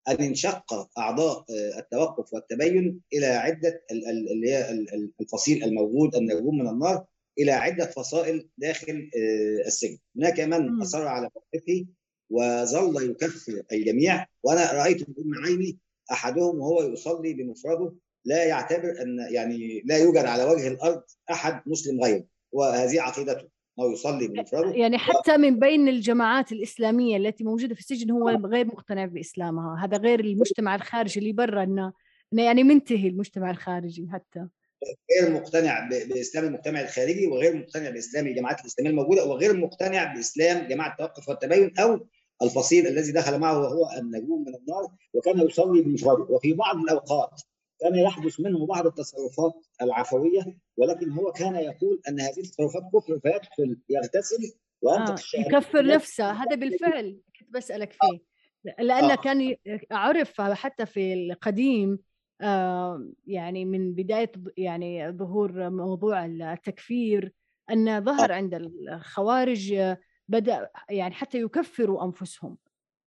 أن انشق أعضاء التوقف والتبين إلى عدة اللي هي الفصيل الموجود النجوم من النار إلى عدة فصائل داخل السجن. هناك من أصر على موقفه وظل يكفر الجميع وأنا رأيت بأم عيني أحدهم وهو يصلي بمفرده. لا يعتبر أن يعني لا يوجد على وجه الأرض أحد مسلم غيره وهذه عقيدته. أو يصلي بمفرده يعني حتى من بين الجماعات الإسلامية التي موجودة في السجن هو غير مقتنع بإسلامها. هذا غير المجتمع الخارجي اللي برا إنه يعني منتهي المجتمع الخارجي حتى. غير مقتنع بإسلام المجتمع الخارجي وغير مقتنع بإسلام الجماعات الإسلامية الموجودة وغير مقتنع بإسلام جماعة التوقف والتبين أو الفصيل الذي دخل معه وهو النجوم من النار وكان يصلي بمفرده. وفي بعض الأوقات كان يحدث منه بعض التصرفات العفوية ولكن هو كان يقول أن هذه التصرفات كفر فيدخل يغتسل وينطق آه. يكفر نفسه. هذا بالفعل كنت بسألك فيه. لأنه آه. كان عرف حتى في القديم آه، يعني من بداية ظ- يعني ظهور موضوع التكفير أن ظهر عند الخوارج آه، بدأ يعني حتى يكفروا أنفسهم.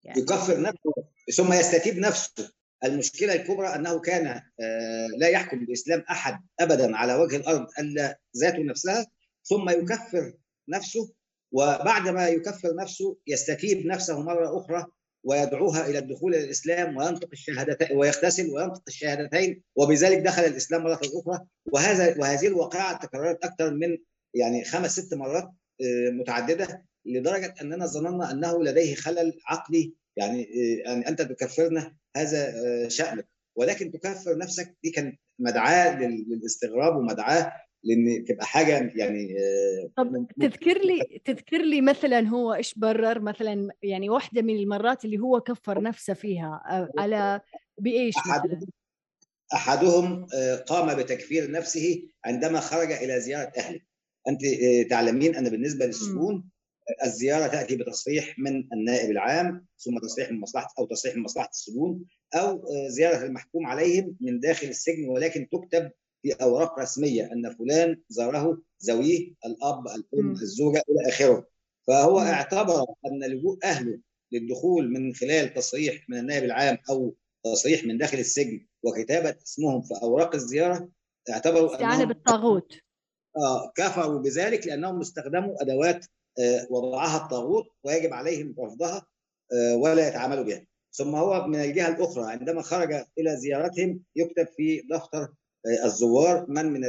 يعني يكفر نفسه ثم يستتيب نفسه. المشكلة الكبرى أنه كان آه، لا يحكم الإسلام أحد أبدا على وجه الأرض إلا ذاته نفسها ثم يكفر نفسه وبعد ما يكفر نفسه يستتيب نفسه مرة أخرى ويدعوها إلى الدخول إلى الإسلام وينطق الشهادتين ويغتسل وينطق الشهادتين وبذلك دخل الإسلام مرة أخرى. وهذا وهذه الواقعة تكررت أكثر من يعني خمس ست مرات آه، متعددة لدرجة أننا ظننا أنه لديه خلل عقلي يعني يعني أنت تكفرنا هذا آه، شأنك ولكن تكفر نفسك دي كانت مدعاة لل- للاستغراب ومدعاة لأن تبقى حاجة يعني آه، طب تذكر لي تذكر لي مثلا هو إيش برر؟ مثلا يعني واحدة من المرات اللي هو كفر نفسه فيها على بإيش مثلا؟ أحدهم آه، قام بتكفير نفسه عندما خرج إلى زيارة أهله. أنت آه، تعلمين أن بالنسبة للسجون الزيارة تأتي بتصريح من النائب العام ثم تصريح من مصلحة أو تصريح من مصلحة السجون أو آه، زيارة المحكوم عليهم من داخل السجن ولكن تكتب في أوراق رسمية أن فلان زاره زويه الأب الأم مم. الزوجة إلى آخره فهو. اعتبر أن لجوء أهله للدخول من خلال تصريح من النائب العام أو تصريح من داخل السجن وكتابة اسمهم في أوراق الزيارة اعتبروا استعانه بالطاغوت آه كفروا بذلك لأنهم استخدموا أدوات وضعها الطاغوت ويجب عليهم رفضها آه ولا يتعاملوا بها. ثم هو من الجهة الأخرى عندما خرج إلى زيارتهم يكتب في دفتر آه الزوار من من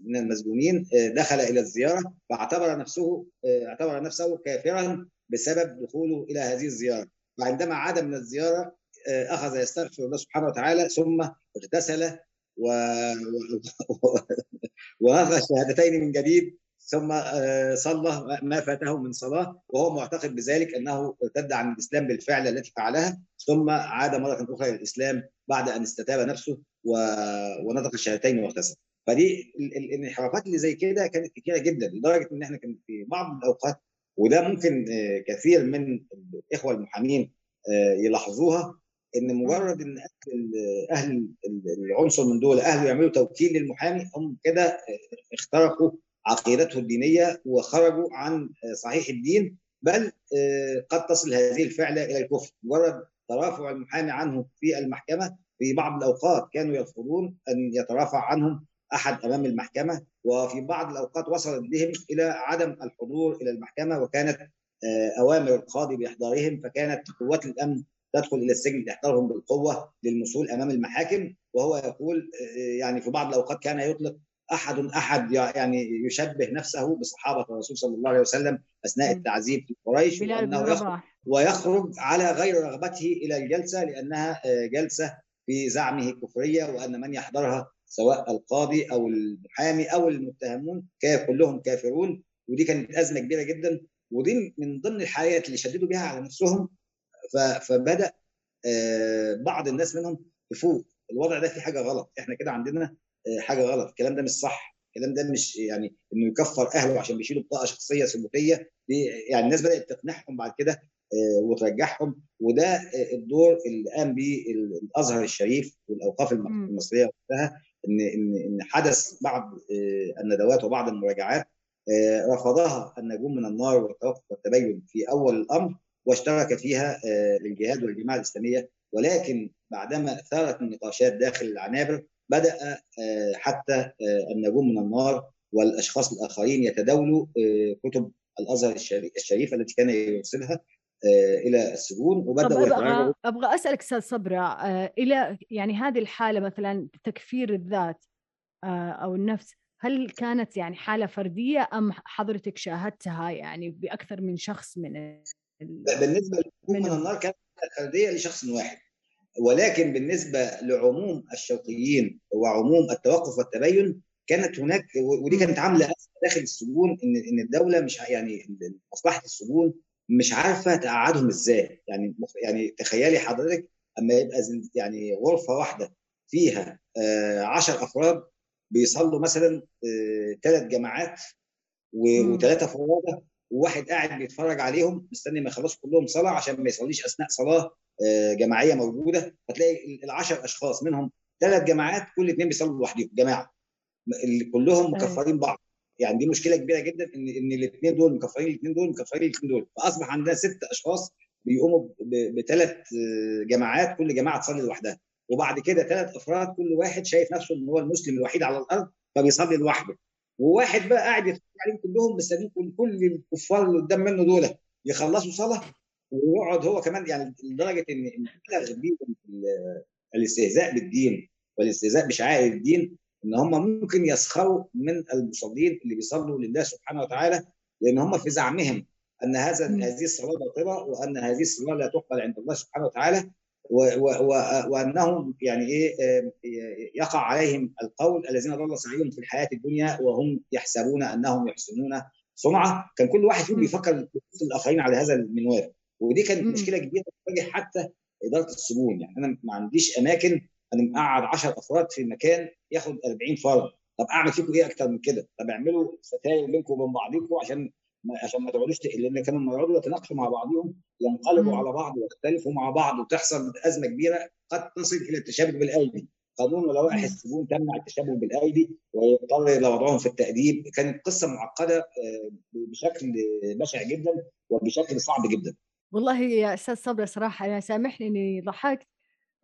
من المسجونين آه دخل إلى الزيارة فاعتبر نفسه آه اعتبر نفسه كافرا بسبب دخوله إلى هذه الزيارة. وعندما عاد من الزيارة آه أخذ يستغفر الله سبحانه وتعالى ثم اغتسل و... و... ونطق الشهادتين من جديد ثم آه، صلى ما فاته من صلاة وهو معتقد بذلك أنه ارتد عن الإسلام بالفعل التي فعلها ثم عاد مرة أخرى إلى الإسلام بعد أن استتاب نفسه. ونطق الشهادتين واغتسل فدي ال- ال- الانحرافات اللي زي كده كانت كثيره جدا لدرجة إن إحنا كان في بعض الأوقات وده ممكن آه، كثير من الإخوة المحامين آه، يلاحظوها إن مجرد إن أهل العنصر من دول أهله يعملوا توكيل للمحامي هم كده اخترقوا عقيدته الدينية وخرجوا عن صحيح الدين بل قد تصل هذه الفعله إلى الكفر. مجرد ترافع المحامي عنه في المحكمة في بعض الأوقات كانوا يرفضون أن يترافع عنهم أحد أمام المحكمة وفي بعض الأوقات وصلت بهم إلى عدم الحضور إلى المحكمة وكانت أوامر القاضي بإحضارهم فكانت قوات الأمن تدخل إلى السجن لإحضارهم بالقوة للمثول أمام المحاكم وهو يقول يعني في بعض الأوقات كان يطلق أحد أحد يعني يشبه نفسه بصحابة الرسول صلى الله عليه وسلم أثناء التعذيب في قريش وأنه يخرج ويخرج على غير رغبته إلى الجلسة لأنها جلسة في زعمه كفريه وأن من يحضرها سواء القاضي أو المحامي أو المتهمون كلهم كافرون. ودي كانت أزمة كبيرة جدا. ودي من ضمن الحالات اللي شددوا بها على نفسهم. فبدأ بعض الناس منهم يفوق. الوضع ده في حاجة غلط. إحنا كده عندنا حاجة غلط الكلام ده مش صح الكلام ده مش يعني إنه يكفر أهله عشان بيشيلوا بطاقة شخصية سلوكية يعني الناس بدأت تقنعهم بعد كده وترجعهم وده الدور اللي قام به الأزهر الشريف والأوقاف المصرية وقتها إن إن إن حدث بعض الندوات وبعض المراجعات رفضها النجوم من النار والتوقف والتبين في أول الأمر واشترك فيها الجهاد والجماعة الإسلامية ولكن بعدما ثارت النقاشات داخل العنابر بدأ حتى النجوم من النار والأشخاص الآخرين يتداولوا كتب الأزهر الشريف التي كان يرسلها إلى السجون وبدأوا أبغى, أبغى أسألك أستاذ صبرا إلى يعني هذه الحالة مثلا تكفير الذات أو النفس هل كانت يعني حالة فردية أم حضرتك شاهدتها يعني بأكثر من شخص من ال... بالنسبة من النار كانت فردية لشخص واحد. ولكن بالنسبة لعموم الشوقيين وعموم التوقف والتبين كانت هناك ودي كانت عاملة داخل السجون ان إن الدولة مش يعني مصلحة السجون مش عارفة تقعدهم إزاي. يعني يعني تخيلي حضرتك أما يبقى يعني غرفة واحدة فيها 10 أفراد بيصلوا مثلا ثلاث جماعات وثلاثه فرادى وواحد قاعد بيتفرج عليهم مستني ما يخلصوا كلهم صلاة عشان ما يصليش أثناء صلاة آه، جماعية موجودة. هتلاقي العشر أشخاص منهم ثلاث جماعات كل اثنين بيصلوا لوحدهم جماعة. م- كلهم مكفرين بعض. يعني دي مشكلة كبيرة جدا ان إن الاثنين دول مكفرين الاثنين دول مكفرين الاثنين دول. فأصبح عندنا ست أشخاص بيقوموا بثلاث جماعات كل جماعة تصلي لوحدها. وبعد كده ثلاث أفراد كل واحد شايف نفسه إن هو المسلم الوحيد على الأرض فبيصلي لوحده. وواحد بقى قاعد يتفرج عليهم كلهم مستنيين كل كل الكفار اللي قدام منه دول يخلصوا صلاة ويقعد هو كمان يعني لدرجة إن إن بلغ بيهم ال- الاستهزاء بالدين والاستهزاء بشعائر الدين إن هم ممكن يسخروا من المصلين اللي بيصلوا لله سبحانه وتعالى لأن هم في زعمهم أن هذا. هذه الصلاة باطلة وأن هذه الصلاة لا تقبل عند الله سبحانه وتعالى وأنهم يعني إيه يقع عليهم القول الذين ضل سعيهم في الحياة الدنيا وهم يحسبون أنهم يحسنون صنعه كان كل واحد فيهم. بيفكر الآخرين على هذا المنوال ودي كانت. مشكلة كبيرة تواجه حتى إدارة السجون يعني أنا ما عنديش أماكن أنا مقعد 10 أفراد في مكان ياخد 40 فرد طب أعمل فيكم إيه أكتر من كده؟ طب أعملوا ستاير بينكم وبين بعضكم عشان عشان ما تقعدوش لأن كانوا لما يقعدوا يتناقشوا مع بعضهم ينقلبوا. على بعض ويختلفوا مع بعض وتحصل أزمة كبيرة قد تصل إلى التشابك بالايدي قانون ولوائح. السجون تمنع التشابك بالايدي ويضطر إلى وضعهم في التأديب كانت قصة معقدة آه، بشكل بشع جدا وبشكل صعب جدا والله يا أستاذ صبري صراحة أنا سامحني إني ضحكت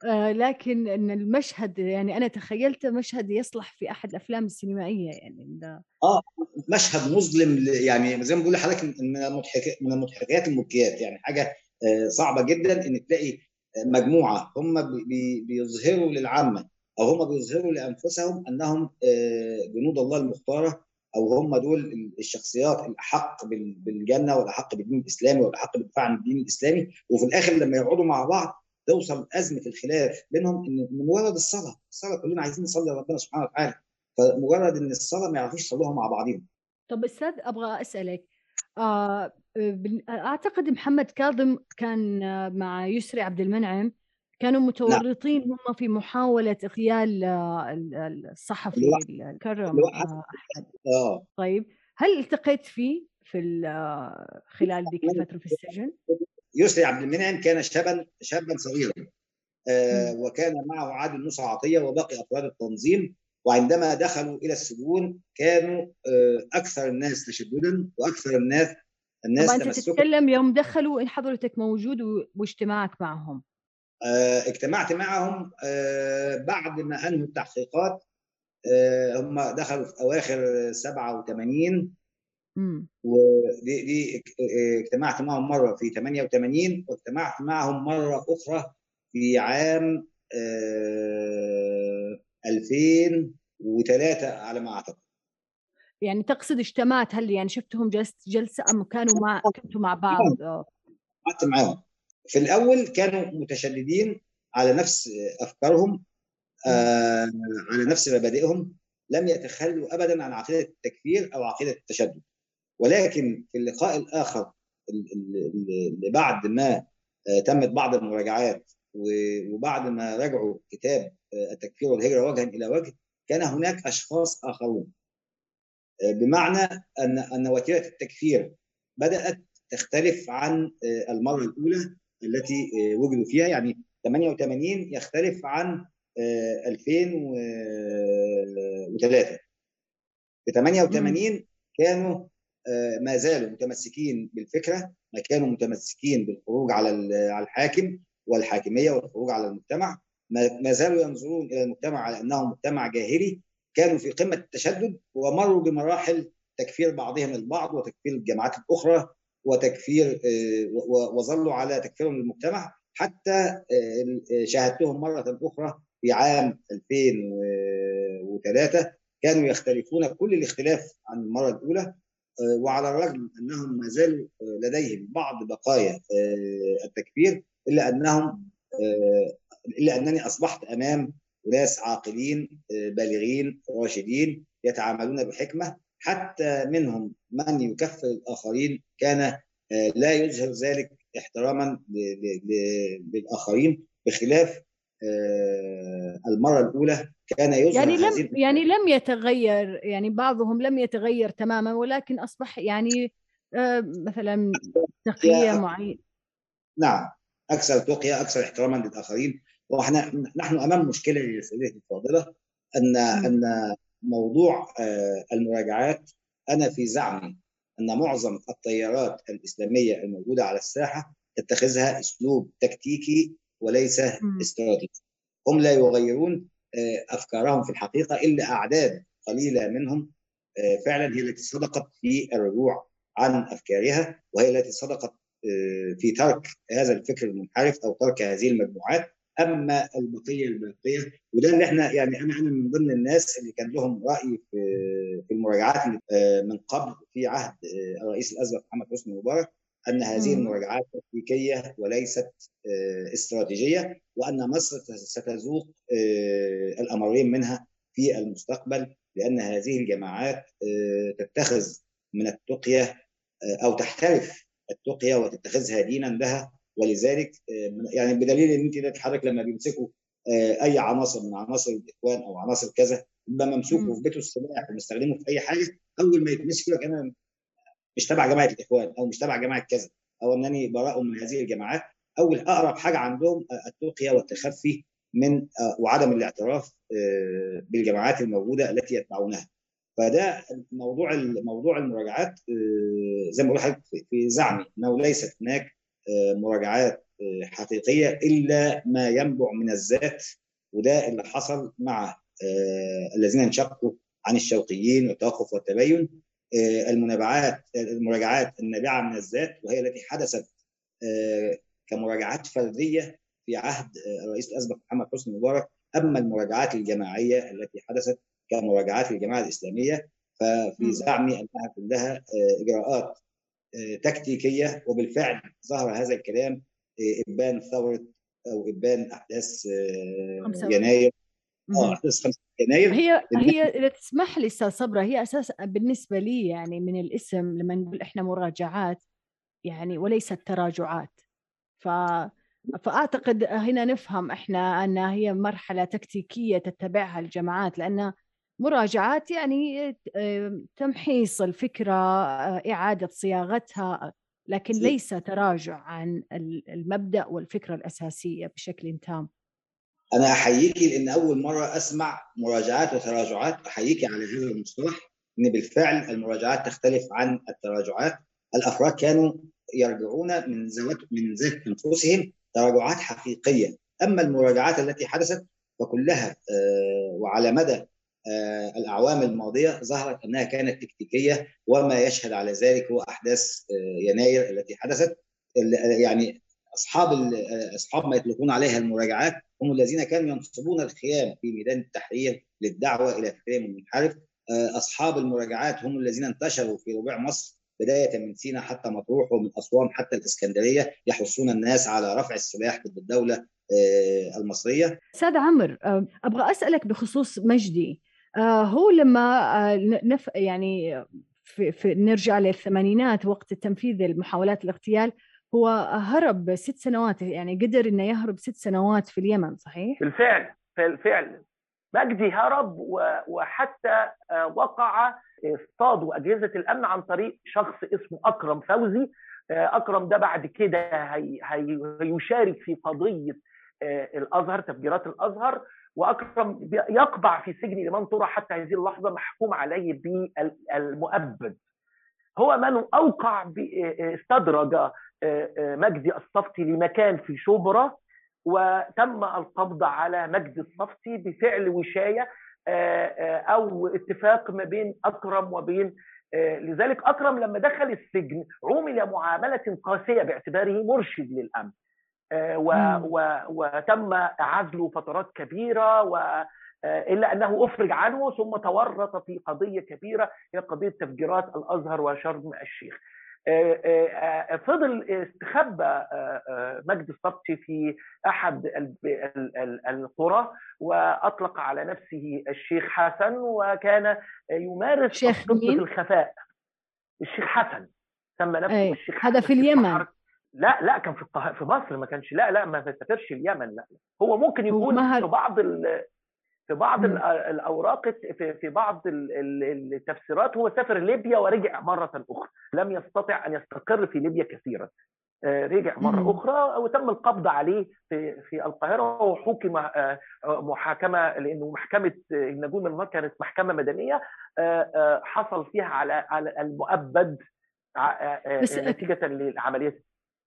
آه لكن إن المشهد يعني أنا تخيلته مشهد يصلح في أحد الأفلام السينمائية يعني ده آه مشهد مظلم يعني زي ما بقول لحضرتك من المضحك من المضحكات المبكيات يعني حاجة آه، صعبة جدا إن تلاقي مجموعة هم بي- بي- بيظهروا للعامة أو هم بيظهروا لأنفسهم أنهم آه، جنود الله المختارة أو هم دول الشخصيات الأحق بال- بالجنة والأحق بالدين الإسلامي والأحق بالدفاع عن الدين الإسلامي وفي الآخر لما يقعدوا مع بعض توصل ازمه الخلاف بينهم إن ولد الصلاة، الصلاة كلنا عايزين نصلي لربنا سبحانه وتعالى فمجرد إن الصلاة ما يعرفوش يصلوها مع بعضهم طب أستاذ أبغى أسألك آه أعتقد محمد كاظم كان آه، مع يسري عبد المنعم كانوا متورطين هم في محاولة اغتيال آه، ال- ال- الصحفي الكرم آه، أحمد. آه. طيب هل التقيت فيه في ال- آه، خلال ذيك الفترة في السجن؟ يسري عبد المنعم كان شابا شابا صغيرا آه. وكان معه عادل موسى عطيه وباقي افراد التنظيم وعندما دخلوا إلى السجون كانوا آه أكثر الناس تشددا وأكثر الناس الناس طبعا أنت تتكلم يوم دخلوا حضرتك موجود واجتماعك معهم آه اجتمعت معهم بعد ما أنهوا التحقيقات هم دخلوا في أواخر 87 ودي دي اجتمعت معهم مرة في 88 واجتمعت معهم مرة أخرى في عام آه، 2003 على ما أعتقد. يعني تقصد اجتمعت هل يعني شفتهم جلست جلسة أم كانوا مع كنتوا مع بعض؟ قعدت معاهم. في الأول كانوا متشددين على نفس أفكارهم آه، على نفس مبادئهم لم يتخلوا ابدا عن عقيدة التكفير أو عقيدة التشدد. ولكن في اللقاء الآخر ال- ال- اللي بعد ما آه، تمت بعض المراجعات وبعد ما رجعوا كتاب آه، التكفير والهجرة وجها إلى وجه كان هناك أشخاص آخرون. آه، بمعنى ان أن وتيرة التكفير بدأت تختلف عن المرة الأولى التي وجدوا فيها. يعني 88 يختلف عن آه، 2003 في 88 كانوا ما زالوا متمسكين بالفكرة ما كانوا متمسكين بالخروج على على الحاكم والحاكمية والخروج على المجتمع. ما زالوا ينظرون إلى المجتمع على إنه مجتمع جاهلي. كانوا في قمة التشدد ومروا بمراحل تكفير بعضهم البعض وتكفير الجماعات الأخرى وتكفير آه، وظلوا على تكفيرهم للمجتمع. حتى آه، شاهدتهم مرة أخرى في عام 2003 كانوا يختلفون كل الاختلاف عن المرة الأولى. آه، وعلى الرغم أنهم ما زالوا آه، لديهم بعض بقايا آه، التكفير إلا أنهم آه، إلا أنني أصبحت أمام ناس عاقلين آه، بالغين راشدين يتعاملون بحكمة حتى منهم من يكفر الآخرين كان آه، لا يظهر ذلك احتراما للآخرين بخلاف آه، المرة الأولى كان يظهر يعني لم يعني لم يتغير يعني بعضهم لم يتغير تماما ولكن أصبح يعني آه، مثلا تقية معينه نعم أكثر تقية أكثر احتراما للآخرين. وإحنا نحن أمام مشكلة يا سيدتي الفاضلة أن أن موضوع آه، المراجعات أنا في زعمي أن معظم التيارات الإسلامية الموجودة على الساحة تتخذها أسلوب تكتيكي وليس استراتيجي. هم لا يغيرون آه، أفكارهم في الحقيقة إلا أعداد قليلة منهم آه، فعلا هي التي صدقت في الرجوع عن أفكارها وهي التي صدقت آه، في ترك هذا الفكر المنحرف أو ترك هذه المجموعات. أما البقية الباقيه وده اللي إحنا يعني أنا أنا من ضمن الناس اللي كان لهم رأي في في المراجعات من قبل في عهد الرئيس الاسبق محمد حسني مبارك أن هذه المراجعات تكتيكية وليست استراتيجية وأن مصر ستذوق الأمرين منها في المستقبل لأن هذه الجماعات تتخذ من التقية أو تحترف التقية وتتخذها دينا لها. ولذلك يعني بدليل إن أنت حضرتك لما بيمسكوا أي عناصر من عناصر الإخوان أو عناصر كذا يبقى ممسوك وفي بيته السلاح ومستخدمه في أي حاجة أول ما يتمسك لك أنا مش تبع جماعة الإخوان أو مش تبع جماعة كذا. أو إنني براء من هذه الجماعات اول اقرب حاجة عندهم التقيه والتخفي من وعدم الاعتراف بالجماعات الموجودة التي يتبعونها. فده موضوع موضوع المراجعات زي ما بقول لحضرتك في زعمي إنه ليست هناك مراجعات حقيقية إلا ما ينبع من الذات وده اللي حصل مع الذين انشقوا عن الشوقيين والتوقف والتبين المنابعات المراجعات النابعة من الذات وهي التي حدثت كمراجعات فردية في عهد الرئيس الأسبق محمد حسني مبارك أما المراجعات الجماعية التي حدثت كمراجعات الجماعة الإسلامية ففي زعمي أنها كلها إجراءات تكتيكية وبالفعل ظهر هذا الكلام إبان ثورة أو إبان أحداث يناير أحداث 5 يناير هي هي إذا تسمح لي أستاذ صبرة هي أساسا بالنسبة لي يعني من الاسم لما نقول إحنا مراجعات يعني وليست تراجعات. ف فأعتقد هنا نفهم إحنا أن هي مرحلة تكتيكية تتبعها الجماعات لأن مراجعات يعني تمحيص الفكرة إعادة صياغتها لكن ليس تراجع عن المبدأ والفكرة الأساسية بشكل تام. أنا احييكي لأن أول مرة أسمع مراجعات وتراجعات احييكي على هذا المصطلح إن بالفعل المراجعات تختلف عن التراجعات. الأفراد كانوا يرجعون من ذوات من ذات أنفسهم تراجعات حقيقية. أما المراجعات التي حدثت فكلها وعلى مدى الأعوام الماضية ظهرت أنها كانت تكتيكية وما يشهد على ذلك هو أحداث يناير التي حدثت. يعني أصحاب أصحاب ما يطلقون عليها المراجعات هم الذين كانوا ينصبون الخيام في ميدان التحرير للدعوة إلى فكرهم المنحرف أصحاب المراجعات هم الذين انتشروا في ربوع مصر بداية من سيناء حتى مطروح ومن أسوان حتى الإسكندرية يحثون الناس على رفع السلاح ضد الدولة المصرية. أستاذ عمر أبغى أسألك بخصوص مجدي هو لما نف يعني في, في نرجع للثمانينات وقت تنفيذ المحاولات الاغتيال هو هرب ست سنوات يعني قدر إنه يهرب ست سنوات في اليمن صحيح؟ بالفعل بالفعل مجدي هرب وحتى وقع اصطادوا اجهزه الأمن عن طريق شخص اسمه أكرم فوزي. أكرم ده بعد كده هي هيشارك في قضية الأزهر تفجيرات الأزهر. وأكرم يقبع في سجن المنصوره حتى هذه اللحظة محكوم عليه بالمؤبد. هو من أوقع استدرج مجدي الصفتي لمكان في شبرا وتم القبض على مجدي الصفتي بفعل وشاية أو اتفاق ما بين أكرم وبين لذلك أكرم لما دخل السجن عومل معاملة قاسية باعتباره مرشد و و وتم عزله فترات كبيرة و إلا أنه أفرج عنه ثم تورط في قضية كبيرة هي قضية تفجيرات الأزهر وشرم الشيخ. فضل استخبى مجد الصبتي في أحد القرى وأطلق على نفسه الشيخ حسن وكان يمارس الطب في الخفاء الشيخ حسن سمى نفسه أي. الشيخ حسن هذا في اليمن لا لا كان في. في مصر ما كانش لا لا ما سافرش اليمن لا هو ممكن يكون في بعض ال... في بعض الأوراق في بعض ال- ال- التفسيرات هو سافر ليبيا ورجع مرة أخرى لم يستطع أن يستقر في ليبيا كثيرا آه، رجع مرة. أخرى وتم القبض عليه في في القاهرة وحكم آه، محاكمة لأنه محكمة النجوم من كانت محكمة مدنية آه، حصل فيها على على المؤبد نتيجة للعمليه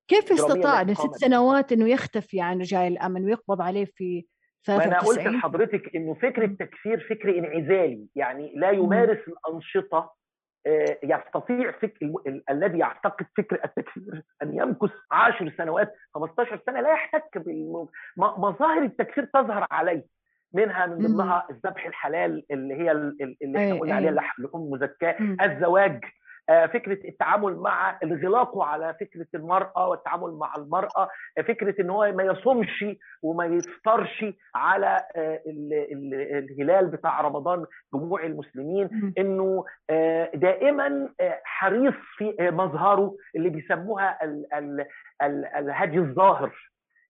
كيف استطاع التي إنه ست قامت. سنوات إنه يختفي عن رجال الأمن ويقبض عليه في ما أنا قلت 93 لحضرتك إنه فكر التكفير فكر انعزالي يعني لا يمارس الأنشطة آه، يستطيع فكر الذي يعتقد فكر التكفير أن يمكث 10 سنوات 15 سنة لا يحتك بمظاهر التكفير تظهر عليه منها من مم. ضمنها الذبح الحلال اللي هي ال- ال- اللي إحنا قلنا عليها لحوم مزكاه مم. الزواج. فكرة التعامل مع الغلاق على فكرة المرأة والتعامل مع المرأة آه، فكرة إن هو ما يصومش وما يفطرش على آه، ال- ال- الهلال بتاع رمضان جموع المسلمين. إنه آه، دائما آه، حريص في آه، مظهره اللي بيسموها ال- ال- ال- الهدي الظاهر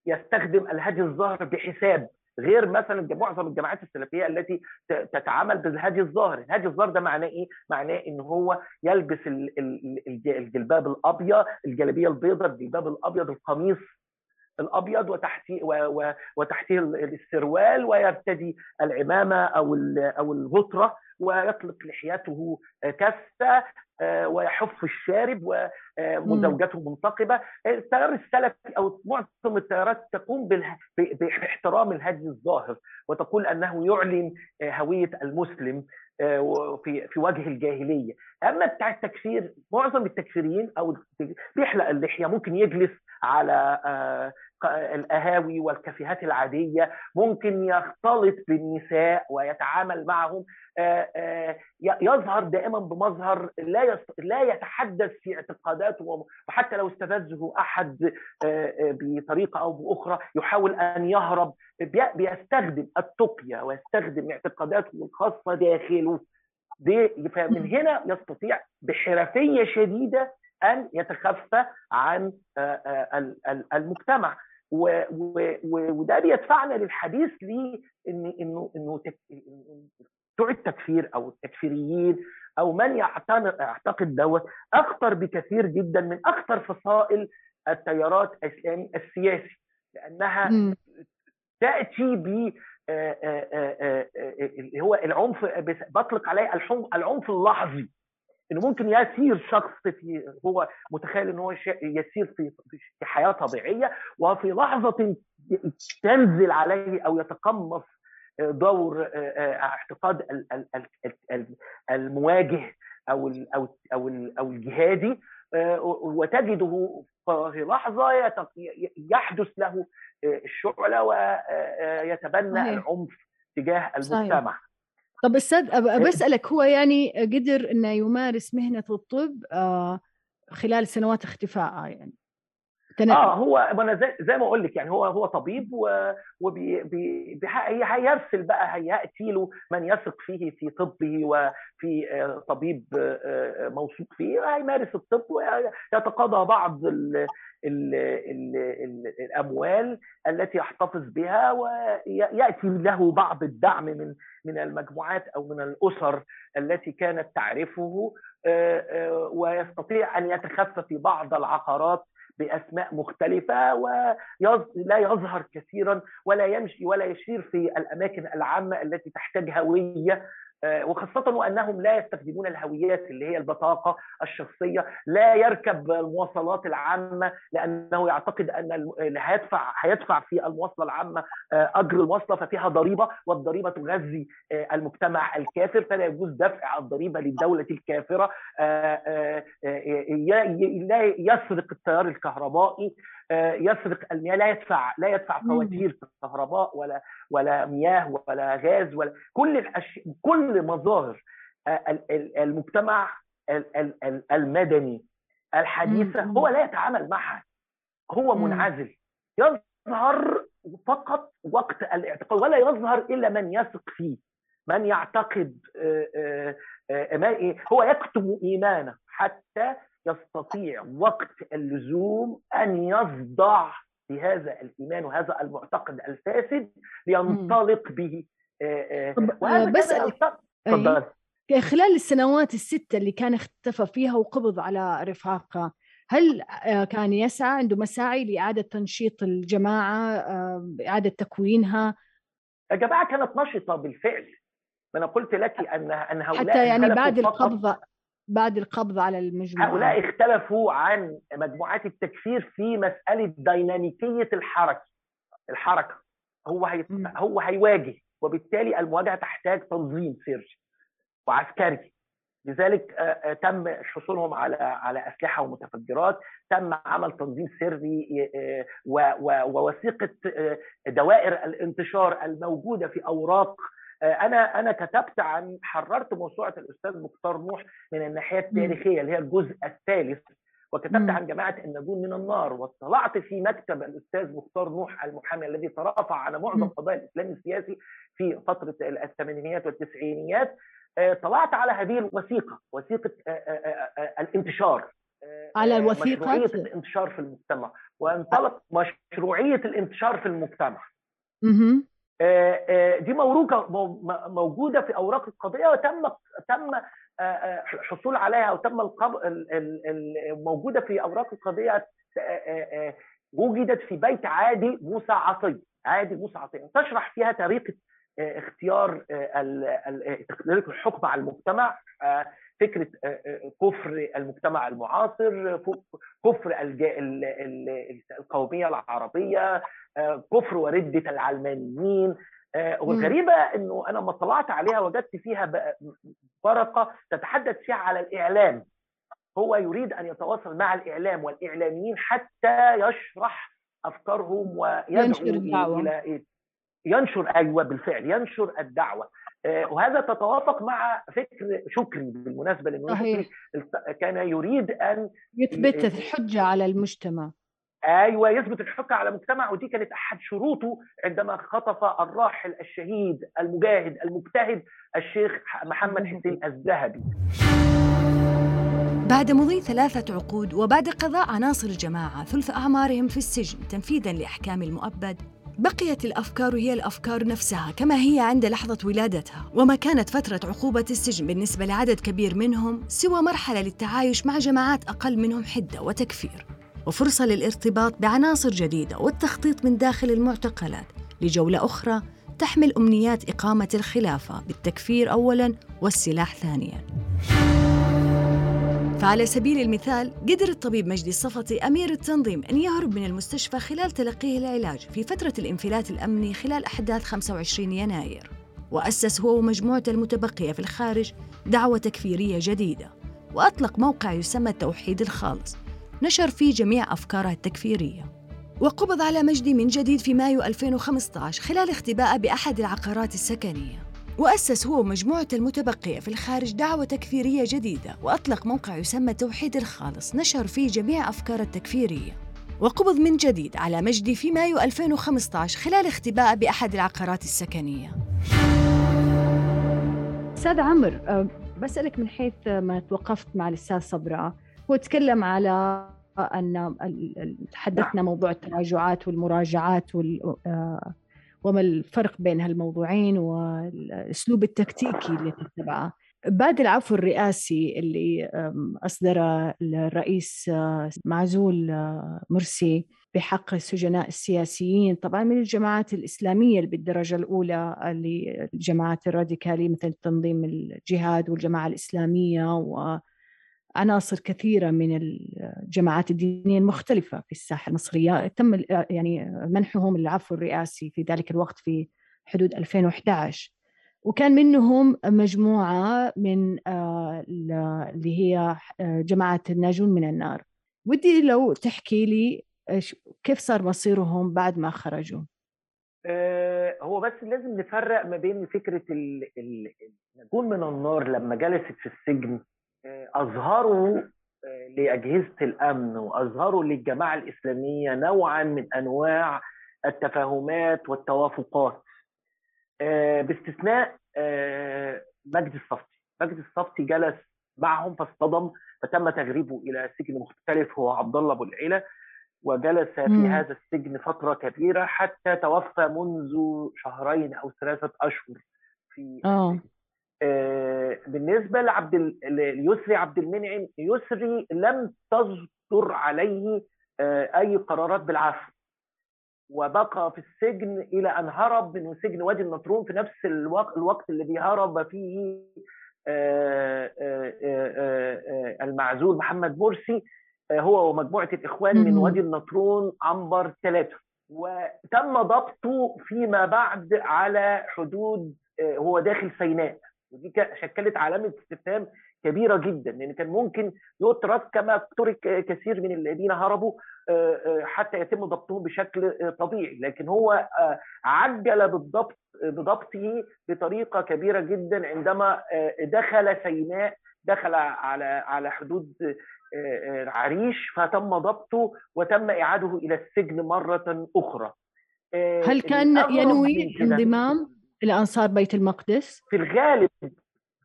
يستخدم الهدي الظاهر بحساب غير مثلا معظم الجماعات السلفية التي تتعامل بالهدي الظاهر، الهدي الظاهر ده معناه إيه؟ معناه إن هو يلبس ال- ال- الج- الجلباب الأبيض، الجلابية البيضاء، الجلباب الأبيض، القميص الأبيض وتحتيه و- و- وتحتيه ال- السروال ويرتدي العمامة أو أو الغطرة ويطلق لحيته كثه آه، ويحف الشارب ومزوجته منتقبة. التيار السلفي أو معظم التيارات تقوم باحترام الهدي الظاهر وتقول أنه يعلن آه، هوية المسلم آه، وفي في وجه الجاهلية. أما بتاع التكفير معظم التكفيريين أو بيحلق اللحية ممكن يجلس على آه، القهاوي والكافيهات العادية ممكن يختلط بالنساء ويتعامل معهم آه، آه، يظهر دائما بمظهر لا لا يتحدث في اعتقاداته وحتى لو استفزه أحد آه، بطريقة أو بأخرى يحاول أن يهرب بي- بيستخدم التقيه ويستخدم اعتقاداته الخاصة داخله. دي فمن هنا يستطيع بحرفية شديدة أن يتخفى عن ال- ال- المجتمع. و- و- و- وده بيدفعنا للحديث ليه إن إنه إنه بتوع التكفير أو التكفيريين أو من يعتقد دوت أخطر بكثير جدا من أخطر فصائل التيارات الإسلامي السياسي لأنها. تأتي ب اللي هو العنف بطلق عليه العنف اللحظي إنه ممكن يسير شخص في هو متخيل ان هو يسير في في حياة طبيعية وفي لحظة تنزل عليه أو يتقمص دور آه، آه، اعتقاد ال- ال- ال- ال- المواجه أو أو أو ال- أو الجهادي آه، وتجده في لحظة يحدث له الشعلة ويتبنى. العنف تجاه صحيح. المجتمع طب أستاذ بسالك هو يعني قدر إنه يمارس مهنة الطب آه، خلال سنوات اختفائه يعني؟ آه هو أنا زي, زي ما أقول لك يعني هو هو طبيب و- وبي بي بي- هي- هيرسل بقى هياتي له من يثق فيه في طبه وفي آه، طبيب آه، آه، موثوق فيه هيمارس الطب ويتقاضى بعض ال ال ال ال الأموال التي يحتفظ بها ويأتي له بعض الدعم من من المجموعات أو من الأسر التي كانت تعرفه ويستطيع أن يتخفى في بعض العقارات بأسماء مختلفة ولا يظهر كثيرا ولا يمشي ولا يسير في الأماكن العامة التي تحتاج هويه وخاصة وأنهم لا يستخدمون الهويات اللي هي البطاقة الشخصية لا يركب المواصلات العامة لأنه يعتقد أن اللي هيدفع هيدفع في المواصلة العامة آه، أجر المواصلة ففيها ضريبة والضريبة تغذي آه، المجتمع الكافر فلا يجوز دفع الضريبة للدولة الكافرة آه، آه، آه، لا يسرق التيار الكهربائي آه، يسرق المياه لا يدفع لا يدفع. فواتير كهرباء ولا ولا مياه ولا غاز ولا كل الأش... كل مظاهر آه، ال- ال- المجتمع ال- ال- ال- المدني الحديثة. هو لا يتعامل معها هو. منعزل يظهر فقط وقت الاعتقاد ولا يظهر إلا من يثق فيه من يعتقد آه، آه، آه، إيه؟ هو يكتم إيمانه حتى يستطيع وقت اللزوم أن يصدع بهذا الإيمان وهذا المعتقد الفاسد لينطلق به. وهذا بسألك تفضل. خلال السنوات الستة اللي كان اختفى فيها وقبض على رفاقه هل كان يسعى عنده مساعي لإعادة تنشيط الجماعة إعادة تكوينها؟ الجماعة كانت نشطة بالفعل. ما أنا قلت لك أن أن هؤلاء حتى يعني بعد القبض بعد القبض على المجموعة. هؤلاء اختلفوا عن مجموعات التكفير في مسألة ديناميكية الحركة. الحركة. هو هي... هو هيواجه وبالتالي المواجهة تحتاج تنظيم سري وعسكري. لذلك تم حصولهم على على أسلحة ومتفجرات. تم عمل تنظيم سري ووثيقة دوائر الانتشار الموجودة في أوراق أنا أنا كتبت عن حررت موسوعة الأستاذ مختار نوح من الناحية التاريخية اللي هي الجزء الثالث وكتبت. عن جماعة النجوم من النار واطلعت في مكتب الأستاذ مختار نوح المحامي الذي ترأفع على معظم قضايا الإسلام السياسي في فترة الثمانينيات والتسعينيات طلعت على هذه الوثيقة وثيقة الانتشار على الوثيقة؟ مشروعية الانتشار في المجتمع وانطلق مشروعية الانتشار في المجتمع. دي موروثه موجودة في أوراق القضية وتم تم حصول عليها وتم. موجودة في أوراق القضية وجدت في بيت عادي موسى عطيه عادي موسى عطيه تشرح فيها طريقه اختيار الحكم على المجتمع فكرة كفر المجتمع المعاصر كفر القومية العربية كفر وردة العلمانيين والغريبه إنه أنا لما طلعت عليها وجدت فيها ورقة تتحدث فيها على الإعلام. هو يريد أن يتواصل مع الإعلام والإعلاميين حتى يشرح أفكارهم ويدعو إلى؟ ينشر أيوه بالفعل ينشر الدعوة. وهذا تتوافق مع فكر شكري بالمناسبة لأنه شكري كان يريد أن يثبت الحجة على المجتمع. أيوه يثبت الحجة على المجتمع ودي كانت أحد شروطه عندما خطف الراحل الشهيد المجاهد المجتهد الشيخ محمد حسين الذهبي. بعد مضي ثلاثة عقود وبعد قضاء عناصر الجماعة ثلث أعمارهم في السجن تنفيذاً لأحكام المؤبد. بقيت الأفكار هي الأفكار نفسها كما هي عند لحظة ولادتها. وما كانت فترة عقوبة السجن بالنسبة لعدد كبير منهم سوى مرحلة للتعايش مع جماعات أقل منهم حدة وتكفير. وفرصة للارتباط بعناصر جديدة والتخطيط من داخل المعتقلات. لجولة أخرى تحمل أمنيات إقامة الخلافة. بالتكفير اولا والسلاح ثانيا. فعلى سبيل المثال قدر الطبيب مجدي الصفتي أمير التنظيم أن يهرب من المستشفى خلال تلقيه العلاج في فترة الانفلات الأمني خلال أحداث 25 يناير. وأسس هو ومجموعته المتبقية في الخارج دعوة تكفيرية جديدة. وأطلق موقع يسمى التوحيد الخالص. نشر فيه جميع أفكاره التكفيرية. وقبض على مجدي من جديد في مايو 2015 خلال اختباءه بأحد العقارات السكنية. وأسس هو ومجموعة المتبقية في الخارج دعوة تكفيرية جديدة وأطلق موقع يسمى توحيد الخالص نشر فيه جميع أفكار التكفيرية. وقبض من جديد على مجدي في مايو 2015 خلال اختباء بأحد العقارات السكنية. أستاذ عمر بسألك من حيث ما توقفت مع الأستاذ صبرا هو تكلم على أن تحدثنا موضوع التراجعات والمراجعات وال وما الفرق بين هالموضوعين والأسلوب التكتيكي اللي تتبعه. بعد العفو الرئاسي اللي أصدره الرئيس معزول مرسي بحق السجناء السياسيين طبعا من الجماعات الإسلامية اللي بالدرجة الأولى اللي الجماعات الراديكالية مثل تنظيم الجهاد والجماعة الإسلامية و عناصر كثيرة من الجماعات الدينية المختلفة في الساحة المصرية. تم يعني منحهم العفو الرئاسي في ذلك الوقت في حدود 2011 وكان منهم مجموعة من اللي هي جماعة الناجون من النار. ودي لو تحكي لي كيف صار مصيرهم بعد ما خرجوا؟ هو بس لازم نفرق ما بين فكرة الناجون من النار لما جلست في السجن اظهروا لأجهزة الأمن واظهروا للجماعة الإسلامية نوعا من أنواع التفاهمات والتوافقات. باستثناء مجدي الصفتي. مجدي الصفتي جلس معهم فاصطدم فتم تغريبه إلى سجن مختلف هو عبد الله أبو العيلة وجلس في. هذا السجن فترة كبيرة حتى توفى منذ شهرين أو ثلاثة أشهر في آه، بالنسبة لعبد ليسري عبد المنعم يسري لم تصدر عليه آه، أي قرارات بالعفو وبقى في السجن إلى أن هرب من سجن وادي النطرون في نفس الوقت, الوقت الذي هرب فيه آه، آه، آه، آه، المعزول محمد مرسي آه، هو ومجموعة الإخوان من. وادي النطرون عنبر ثلاثة. وتم ضبطه فيما بعد على حدود آه، هو داخل سيناء. ودي شكلت علامة استفهام كبيرة جدا لأن كان ممكن يترك كما ترك كثير من الذين هربوا آه، آه، حتى يتم ضبطهم بشكل آه، طبيعي. لكن هو عجل بالضبط بضبطه بطريقة كبيرة جدا عندما دخل سيناء دخل على على حدود العريش فتم ضبطه وتم اعاده إلى السجن مرة أخرى. هل كان ينوي من كده- انضمام إلى انصار بيت المقدس؟ في الغالب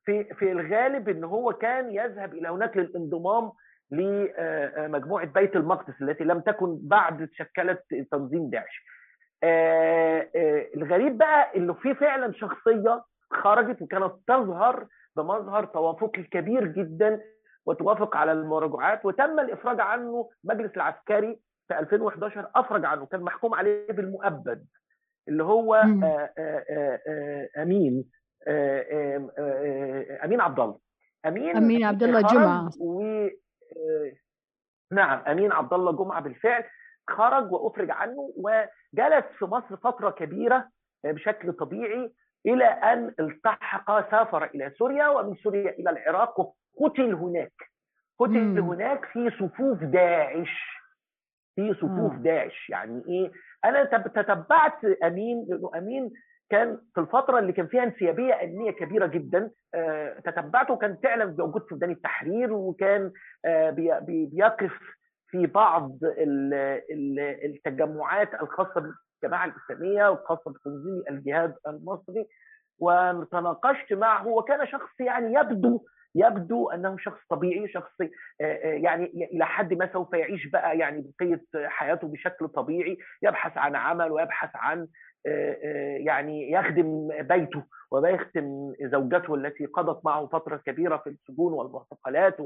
في في الغالب إن هو كان يذهب إلى هناك للانضمام لمجموعه بيت المقدس التي لم تكن بعد شكلت تنظيم داعش. آه، آه، الغريب بقى إنه في فعلا شخصية خرجت وكانت تظهر بمظهر توافقي كبير جدا وتوافق على المراجعات وتم الإفراج عنه المجلس العسكري في 2011 أفرج عنه كان محكوم عليه بالمؤبد اللي هو. آه، آه، آه، أمين أمين عبد الله أمين أمين عبد الله جمعة. و نعم أمين عبد الله جمعة بالفعل خرج وأفرج عنه وجلس في مصر فترة كبيرة بشكل طبيعي إلى أن التحق سافر إلى سوريا ومن سوريا إلى العراق وقتل هناك قتل. هناك في صفوف داعش في صفوف آه. داعش. يعني إيه؟ أنا تب- تتبعت أمين لأنه أمين كان في الفترة اللي كان فيها انسيابية امنيه كبيرة جدا. آه، تتبعته كان فعلا موجود في ميدان التحرير وكان آه، بي- بي- بيقف في بعض ال- ال- التجمعات الخاصة بالجماعة الإسلامية والخاصه بتنظيم الجهاد المصري. وتناقشت معه. وكان شخص يعني يبدو يبدو أنه شخص طبيعي شخص آه، آه، يعني إلى حد ما سوف يعيش بقى يعني بقية حياته بشكل طبيعي يبحث عن عمل ويبحث عن آه، يعني يخدم بيته ويخدم زوجته التي قضت معه فترة كبيرة في السجون والمعتقلات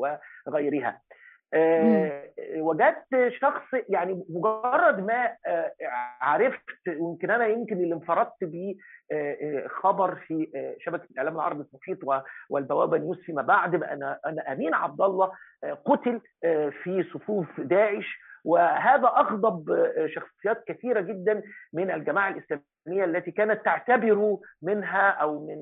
وغيرها. آه، وجدت شخص يعني مجرد ما آه، عرفت ويمكن أنا يمكن اللي انفردت بيه آه، خبر في شبكة الإعلام العربي المحيط والبوابة نيوز فيما بعد بأن أن أمين عبد الله قتل في صفوف داعش. وهذا أغضب شخصيات كثيرة جدا من الجماعة الإسلامية التي كانت تعتبر منها أو من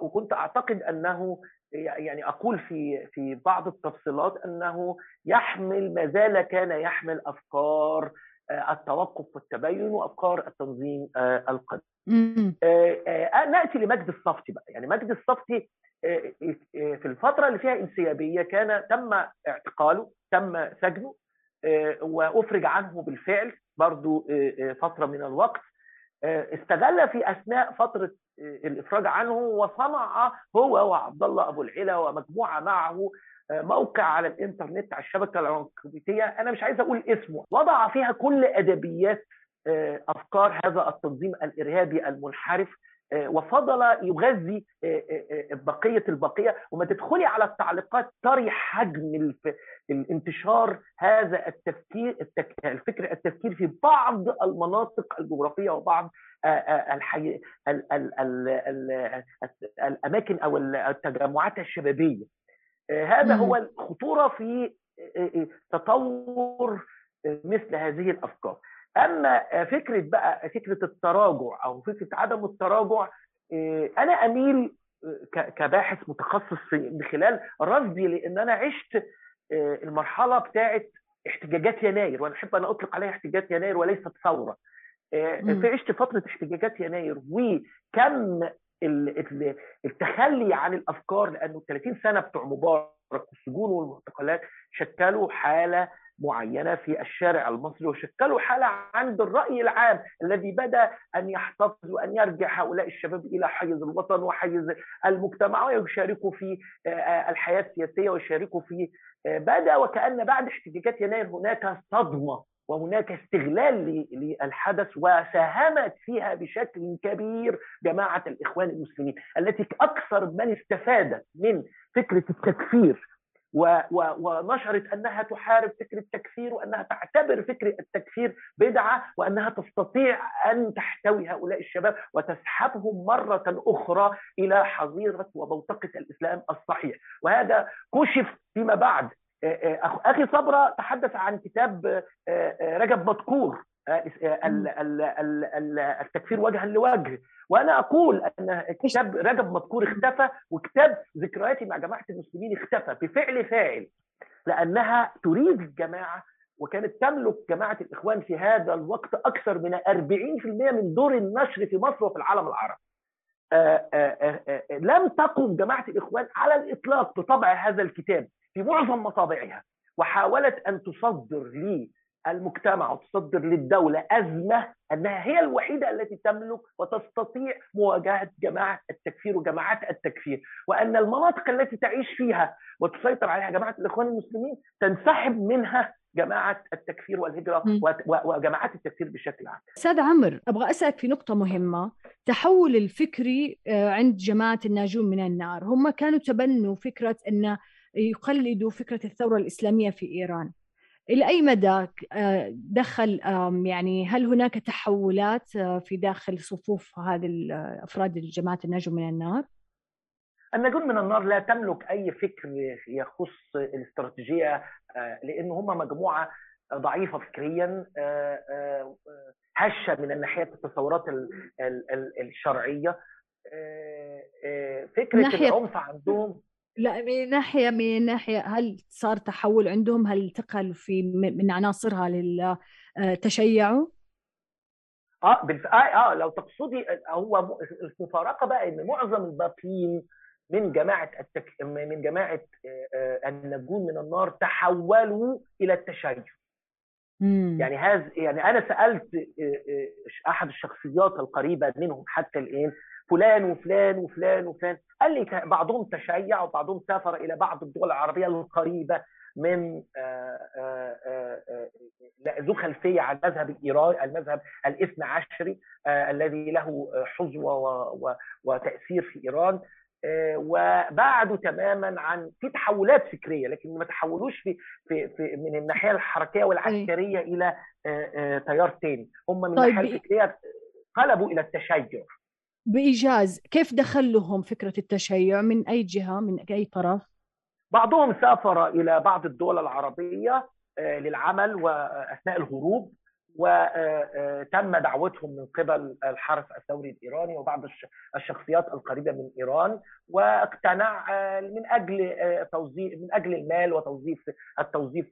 وكنت أعتقد أنه يعني أقول في في بعض التفصيلات أنه يحمل ما زال كان يحمل أفكار آه، التوقف والتبين وأفكار التنظيم آه، القديم. آه، نأتي لمجد الصفتي بقى. يعني مجد الصفتي في الفترة اللي فيها انسيابية كان تم اعتقاله تم سجنه وأفرج عنه بالفعل برضو فترة من الوقت. استغل في أثناء فترة الإفراج عنه وصنع هو وعبد الله أبو العلا ومجموعة معه آه، موقع على الإنترنت على الشبكة العنكبوتية. أنا مش عايز أقول اسمه وضع فيها كل أدبيات آه، أفكار هذا التنظيم الإرهابي المنحرف. وفضل يغذي آه، آه، آه، بقية البقية وما تدخلي على التعليقات تري حجم الانتشار هذا التفكير. الفكر التفكير في بعض المناطق الجغرافية وبعض آه، آه، الحي... ال... ال... ال... ال... الأماكن أو التجمعات الشبابية آه، هذا. هو الخطورة في آه، آه، تطور آه، مثل هذه الأفكار أما فكرة بقى فكرة التراجع أو فكرة عدم التراجع آه، أنا أميل آه، كباحث متخصص في من خلال رصدي لأن أنا عشت آه، المرحلة بتاعه احتجاجات يناير وأنا أحب أن أطلق عليها احتجاجات يناير وليست ثورة. عشت فترة احتجاجات يناير وكم التخلي عن الأفكار لأنه 30 سنة بتوع مبارك والسجون والمعتقلات شكلوا حالة معينة في الشارع المصري وشكلوا حالة عند الرأي العام الذي بدأ أن يحتفظ وأن يرجع هؤلاء الشباب إلى حيز الوطن وحيز المجتمع ويشاركوا في الحياة السياسية ويشاركوا في بدأ وكأن بعد احتجاجات يناير هناك صدمة. وهناك استغلال للحدث وساهمت فيها بشكل كبير جماعة الإخوان المسلمين التي أكثر من استفادت من فكرة التكفير ونشرت أنها تحارب فكر التكفير وأنها تعتبر فكر التكفير بدعة وأنها تستطيع أن تحتوي هؤلاء الشباب وتسحبهم مرة أخرى إلى حظيرة وبوتقه الإسلام الصحيح. وهذا كشف فيما بعد أخي صبرة تحدث عن كتاب رجب مذكور التكفير وجها لوجه. وأنا أقول أن كتاب رجب مذكور اختفى وكتاب ذكرياتي مع جماعة المسلمين اختفى بفعل فاعل لأنها تريد الجماعة وكانت تملك جماعة الإخوان في هذا الوقت أكثر من 40% من دور النشر في مصر وفي العالم العربي. آآ آآ آآ لم تقم جماعة الإخوان على الإطلاق بطبع هذا الكتاب. في معظم مطابعها وحاولت أن تصدر للمجتمع وتصدر للدولة أزمة أنها هي الوحيدة التي تملك وتستطيع مواجهة جماعة التكفير وجماعات التكفير وأن المناطق التي تعيش فيها وتسيطر عليها جماعة الإخوان المسلمين تنسحب منها جماعة التكفير والهجرة وجماعات التكفير بشكل عام. أستاذ عمرو أبغى أسألك في نقطة مهمة تحول الفكري عند جماعة الناجون من النار هم كانوا تبنوا فكرة أن يقلدوا فكرة الثورة الإسلامية في إيران. إلى أي مدى دخل يعني هل هناك تحولات في داخل صفوف هذه أفراد جماعة النجم من النار؟ النجوم من النار لا تملك أي فكر يخص الاستراتيجية لأن هم مجموعة ضعيفة فكريا هشة من الناحيه التصورات الشرعية فكرة ناحية... العنف عندهم لا من ناحية من ناحية هل صار تحول عندهم هل انتقل في من عناصرها للتشيعوا؟ آه بالف... آه آه لو تقصدي هو المفارقه بقى إن معظم الباقيين من جماعة التك... من جماعة النجون من النار تحولوا إلى التشيع. يعني هذا يعني أنا سألت أحد الشخصيات القريبة منهم حتى الآن فلان وفلان وفلان وفلان. قال لي بعضهم تشيع وبعضهم سافر إلى بعض الدول العربية القريبة من ذو خلفية عن مذهب الإيراني المذهب الاثنى عشري الذي له حظوه وتأثير في إيران. وبعدوا تماما عن في تحولات فكرية لكن ما تحولوش في في, في من الناحية الحركية والعسكرية إلى تيار تاني. هم من الناحية طيب الفكرية قلبوا إلى التشيع بإيجاز كيف دخل لهم فكرة التشيع من أي جهة من أي طرف؟ بعضهم سافر إلى بعض الدول العربية للعمل وأثناء الهروب وتم دعوتهم من قبل الحرس الثوري الإيراني وبعض الشخصيات القريبة من إيران واقتنع من أجل توظيف من أجل المال وتوظيف التوظيف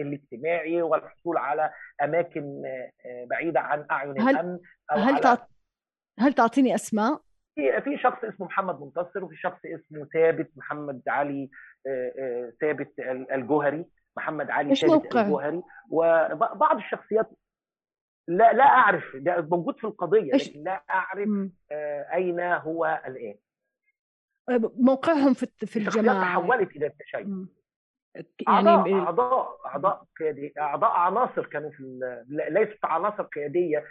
الاجتماعي والحصول على أماكن بعيدة عن أعين هل الأمن أو هل على هل تعطيني أسماء؟ في في شخص اسمه محمد منتصر وفي شخص اسمه ثابت محمد علي ثابت الجوهري محمد علي ثابت. الجوهري وبعض الشخصيات لا لا أعرف ده موجود في القضية. لكن لا أعرف م. أين هو الآن موقعهم في في الجماعة تحولت إلى التشيع يعني أعضاء أعضاء أعضاء قيادية أعضاء عناصر كانوا في ليست عناصر قيادية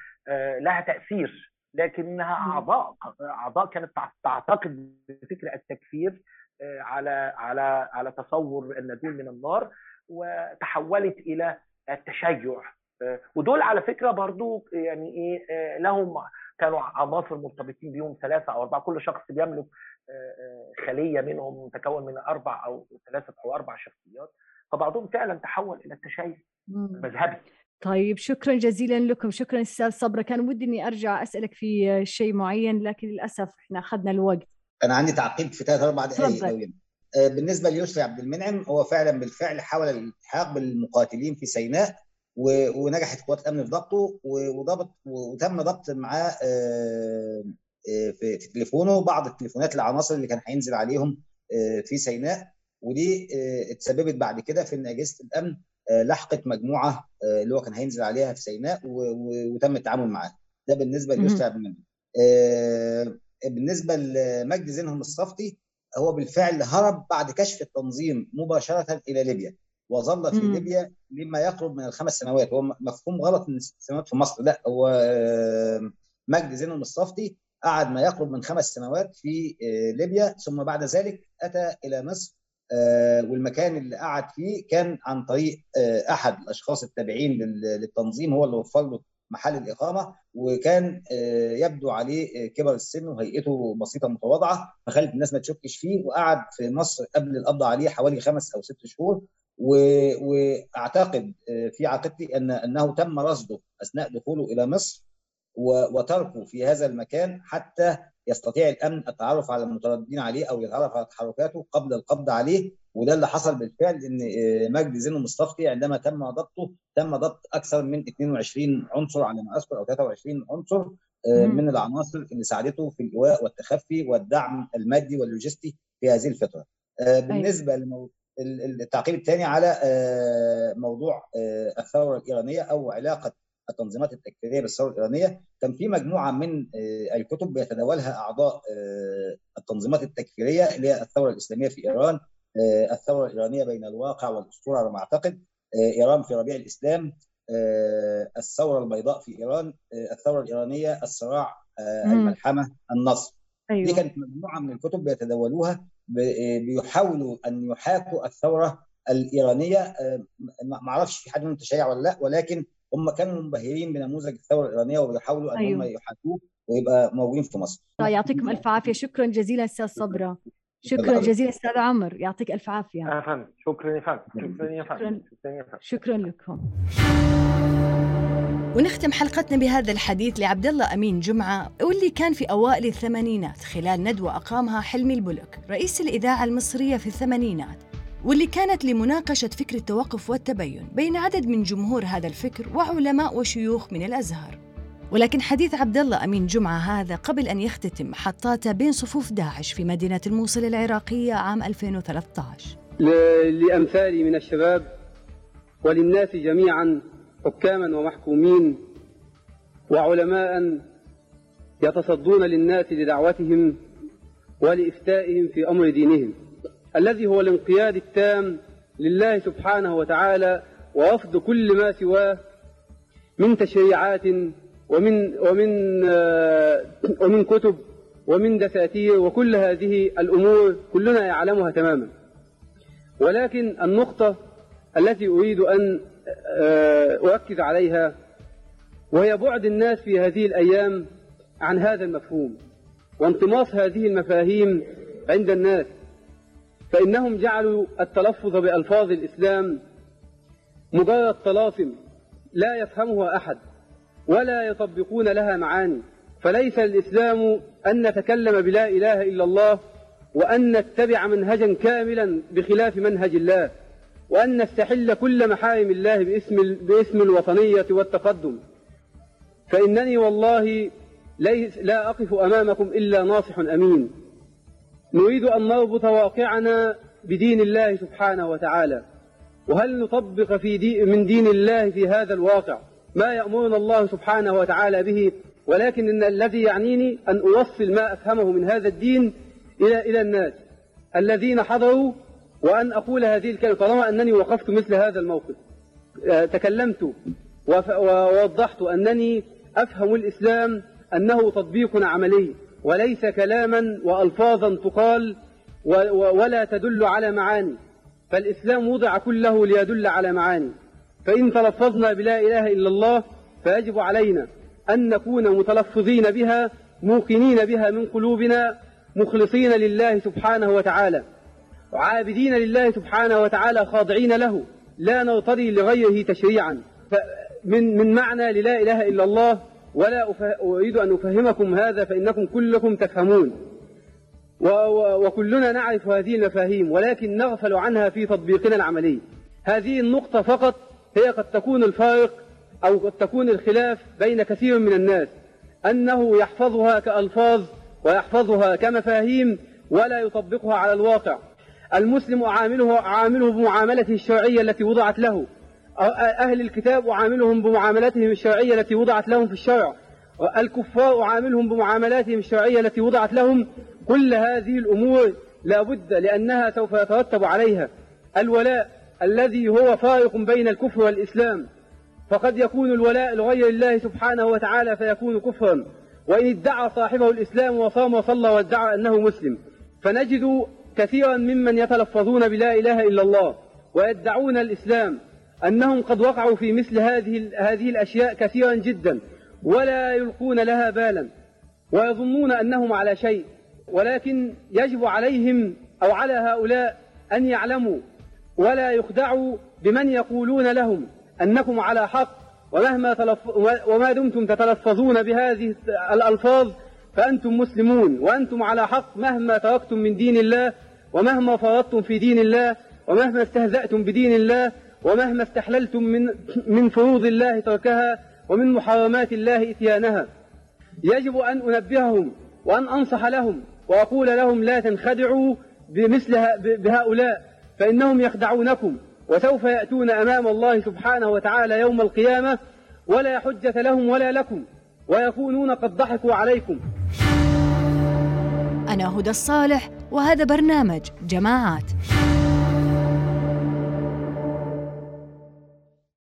لها تأثير لكنها أعضاء أعضاء كانت تعتقد بفكر التكفير على على على تصور النجوم من النار وتحولت إلى التشيع ودول على فكرة برضو يعني إيه لهم كانوا عناصر مرتبطين بيهم ثلاثة أو أربعة كل شخص بيملك خلية منهم تكون من أربع أو ثلاثة أو أربع شخصيات فبعضهم فعلا تحول إلى التشيع مذهبي. طيب شكرا جزيلا لكم شكرا أستاذ صبرا كان ودي إني أرجع أسألك في شيء معين لكن للأسف إحنا أخذنا الوقت. أنا عندي تعقيب في ثلاث أربع دقائق بالنسبة ليسري عبد المنعم هو فعلا بالفعل حاول الإلحاق بالمقاتلين في سيناء ونجحت قوات الأمن في ضبطه وضبط وتم ضبط معاه في تليفونه بعض التليفونات العناصر اللي كان هينزل عليهم في سيناء ودي اتسببت بعد كده في ان اجهزه الأمن لحقت مجموعة اللي هو كان هينزل عليها في سيناء وتم التعامل معاه ده بالنسبة ليسري عبد المنعم بالنسبة لمجد زينهم الصفتي هو بالفعل هرب بعد كشف التنظيم مباشرة إلى ليبيا وظل في مم. ليبيا لما يقرب من الخمس سنوات. هو مفهوم غلط من ست سنوات في مصر. لا هو آه، مجدي زين المصطفي قعد ما يقرب من خمس سنوات في آه، ليبيا ثم بعد ذلك أتى إلى مصر آه، والمكان اللي قعد فيه كان عن طريق آه، أحد الأشخاص التابعين لل- للتنظيم هو اللي وفر له محل الإقامة وكان آه، يبدو عليه آه، كبر السن وهيئته بسيطة متواضعة فخلت الناس ما تشكش فيه وقعد في مصر قبل القبض عليه حوالي خمس أو ست شهور وأعتقد آه، في عقيدتي ان أنه تم رصده أثناء دخوله إلى مصر. وتركه في هذا المكان حتى يستطيع الأمن التعرف على المترددين عليه أو يتعرف على تحركاته قبل القبض عليه وده اللي حصل بالفعل إن آه، مجدي زين المصطفى عندما تم ضبطه تم ضبط أكثر من 22 عنصر على ما أذكر أو 23 عنصر آه،. من العناصر اللي ساعدته في الايواء والتخفي والدعم المادي واللوجستي في هذه الفترة. آه، بالنسبة. ال- ال- التعقيب الثاني على موضوع الثورة الإيرانية أو علاقة التنظيمات التكفيرية بالثورة الإيرانية كان في مجموعة من آه، الكتب بيتداولها أعضاء آه، التنظيمات التكفيرية اللي هي الثورة الإسلامية في إيران آه، الثورة الإيرانية بين الواقع والأسطورة على ما أعتقد إيران في ربيع الإسلام الثورة البيضاء في إيران الثورة الإيرانية الصراع. الملحمة النصر دي أيوه كانت مجموعة من الكتب بيتداولوها بيحاولوا أن يحاكوا الثورة الإيرانية ما أعرفش في حد منهم تشيع ولا لأ ولكن هم كانوا منبهرين بنموذج الثورة الإيرانية وبيحاولوا إن أيوة. هم يحاكوه ويبقى موجودين في مصر. طيب يعطيكم ألف عافية. شكرا جزيلا أستاذ صبرا. شكرا. جزيلا أستاذ عمر. يعطيك ألف عافية. شكرا يا فندم. شكرا يا شكراً. فندم. شكرا لكم. ونختم حلقتنا بهذا الحديث لعبد الله أمين جمعة واللي كان في أوائل الثمانينات خلال ندوة أقامها حلمي البلك رئيس الإذاعة المصرية في الثمانينات. واللي كانت لمناقشة فكر التوقف والتبين بين عدد من جمهور هذا الفكر وعلماء وشيوخ من الأزهر. ولكن حديث عبد الله أمين جمعة هذا قبل أن يختتم محطاته بين صفوف داعش في مدينة الموصل العراقية عام 2013. ل- لأمثالي من الشباب وللناس جميعا حكاما ومحكومين وعلماء يتصدون للناس لدعوتهم ولإفتائهم في أمر دينهم الذي هو الانقياد التام لله سبحانه وتعالى ورفض كل ما سواه من تشريعات ومن ومن آه، ومن كتب ومن دساتير وكل هذه الأمور كلنا يعلمها تماما. ولكن النقطة التي أريد أن آه، أركز عليها وهي بعد الناس في هذه الأيام عن هذا المفهوم وانطماس هذه المفاهيم عند الناس. فإنهم جعلوا التلفظ بألفاظ الإسلام مجرد طلاسم لا يفهمها أحد ولا يطبقون لها معاني. فليس الإسلام أن نتكلم بلا إله إلا الله وأن نتبع منهجا كاملا بخلاف منهج الله وأن نستحل كل محارم الله باسم, باسم الوطنية والتقدم. فإنني والله ليس لا أقف أمامكم إلا ناصح أمين. نريد أن نربط واقعنا بدين الله سبحانه وتعالى. وهل نطبق في دي من دين الله في هذا الواقع ما يأمرنا الله سبحانه وتعالى به؟ ولكن إن الذي يعنيني أن أوصل ما أفهمه من هذا الدين إلى إلى الناس الذين حضروا وأن أقول هذه الكلمة طالما أنني وقفت مثل هذا الموقف آه، تكلمت ووضحت أنني أفهم الإسلام أنه تطبيق عملي. وليس كلاما وألفاظا تقال ولا تدل على معاني فالإسلام وضع كله ليدل على معاني. فإن تلفظنا بلا إله إلا الله فيجب علينا أن نكون متلفظين بها موقنين بها من قلوبنا مخلصين لله سبحانه وتعالى. عابدين لله سبحانه وتعالى خاضعين له. لا نرتضي لغيره تشريعا. من من معنى للا إله إلا الله ولا أف- أريد أن أفهمكم هذا فإنكم كلكم تفهمون. وكلنا نعرف هذه المفاهيم ولكن نغفل عنها في تطبيقنا العملي. هذه النقطة فقط هي قد تكون الفارق أو قد تكون الخلاف بين كثير من الناس. أنه يحفظها كألفاظ ويحفظها كمفاهيم ولا يطبقها على الواقع. المسلم أعامله أعامله بمعاملته الشرعية التي وضعت له. أهل الكتاب أعاملهم بمعاملتهم الشرعية التي وضعت لهم في الشرع. الكفار أعاملهم بمعاملاتهم الشرعية التي وضعت لهم كل هذه الأمور لا بد لأنها سوف يترتب عليها. الولاء الذي هو فارق بين الكفر والإسلام. فقد يكون الولاء لغير الله سبحانه وتعالى فيكون كفرا. وإن ادعى صاحبه الإسلام وصام وصلى وادعى أنه مسلم. فنجد كثيرا ممن يتلفظون بلا إله إلا الله ويدعون الإسلام. أنهم قد وقعوا في مثل هذه هذه الأشياء كثيرا جدا ولا يلقون لها بالا ويظنون أنهم على شيء ولكن يجب عليهم أو على هؤلاء أن يعلموا ولا يخدعوا بمن يقولون لهم أنكم على حق ومهما تلف وما دمتم تتلفظون بهذه الألفاظ فأنتم مسلمون وأنتم على حق مهما تركتم من دين الله ومهما فرطتم في دين الله ومهما استهزأتم بدين الله ومهما استحللتم من من فروض الله تركها ومن محرمات الله إتيانها يجب أن أنبههم وأن أنصح لهم وأقول لهم لا تنخدعوا بمثل بهؤلاء فإنهم يخدعونكم وسوف يأتون أمام الله سبحانه وتعالى يوم القيامة ولا حجة لهم ولا لكم ويكونون قد ضحكوا عليكم. أنا هدى الصالح وهذا برنامج جماعات.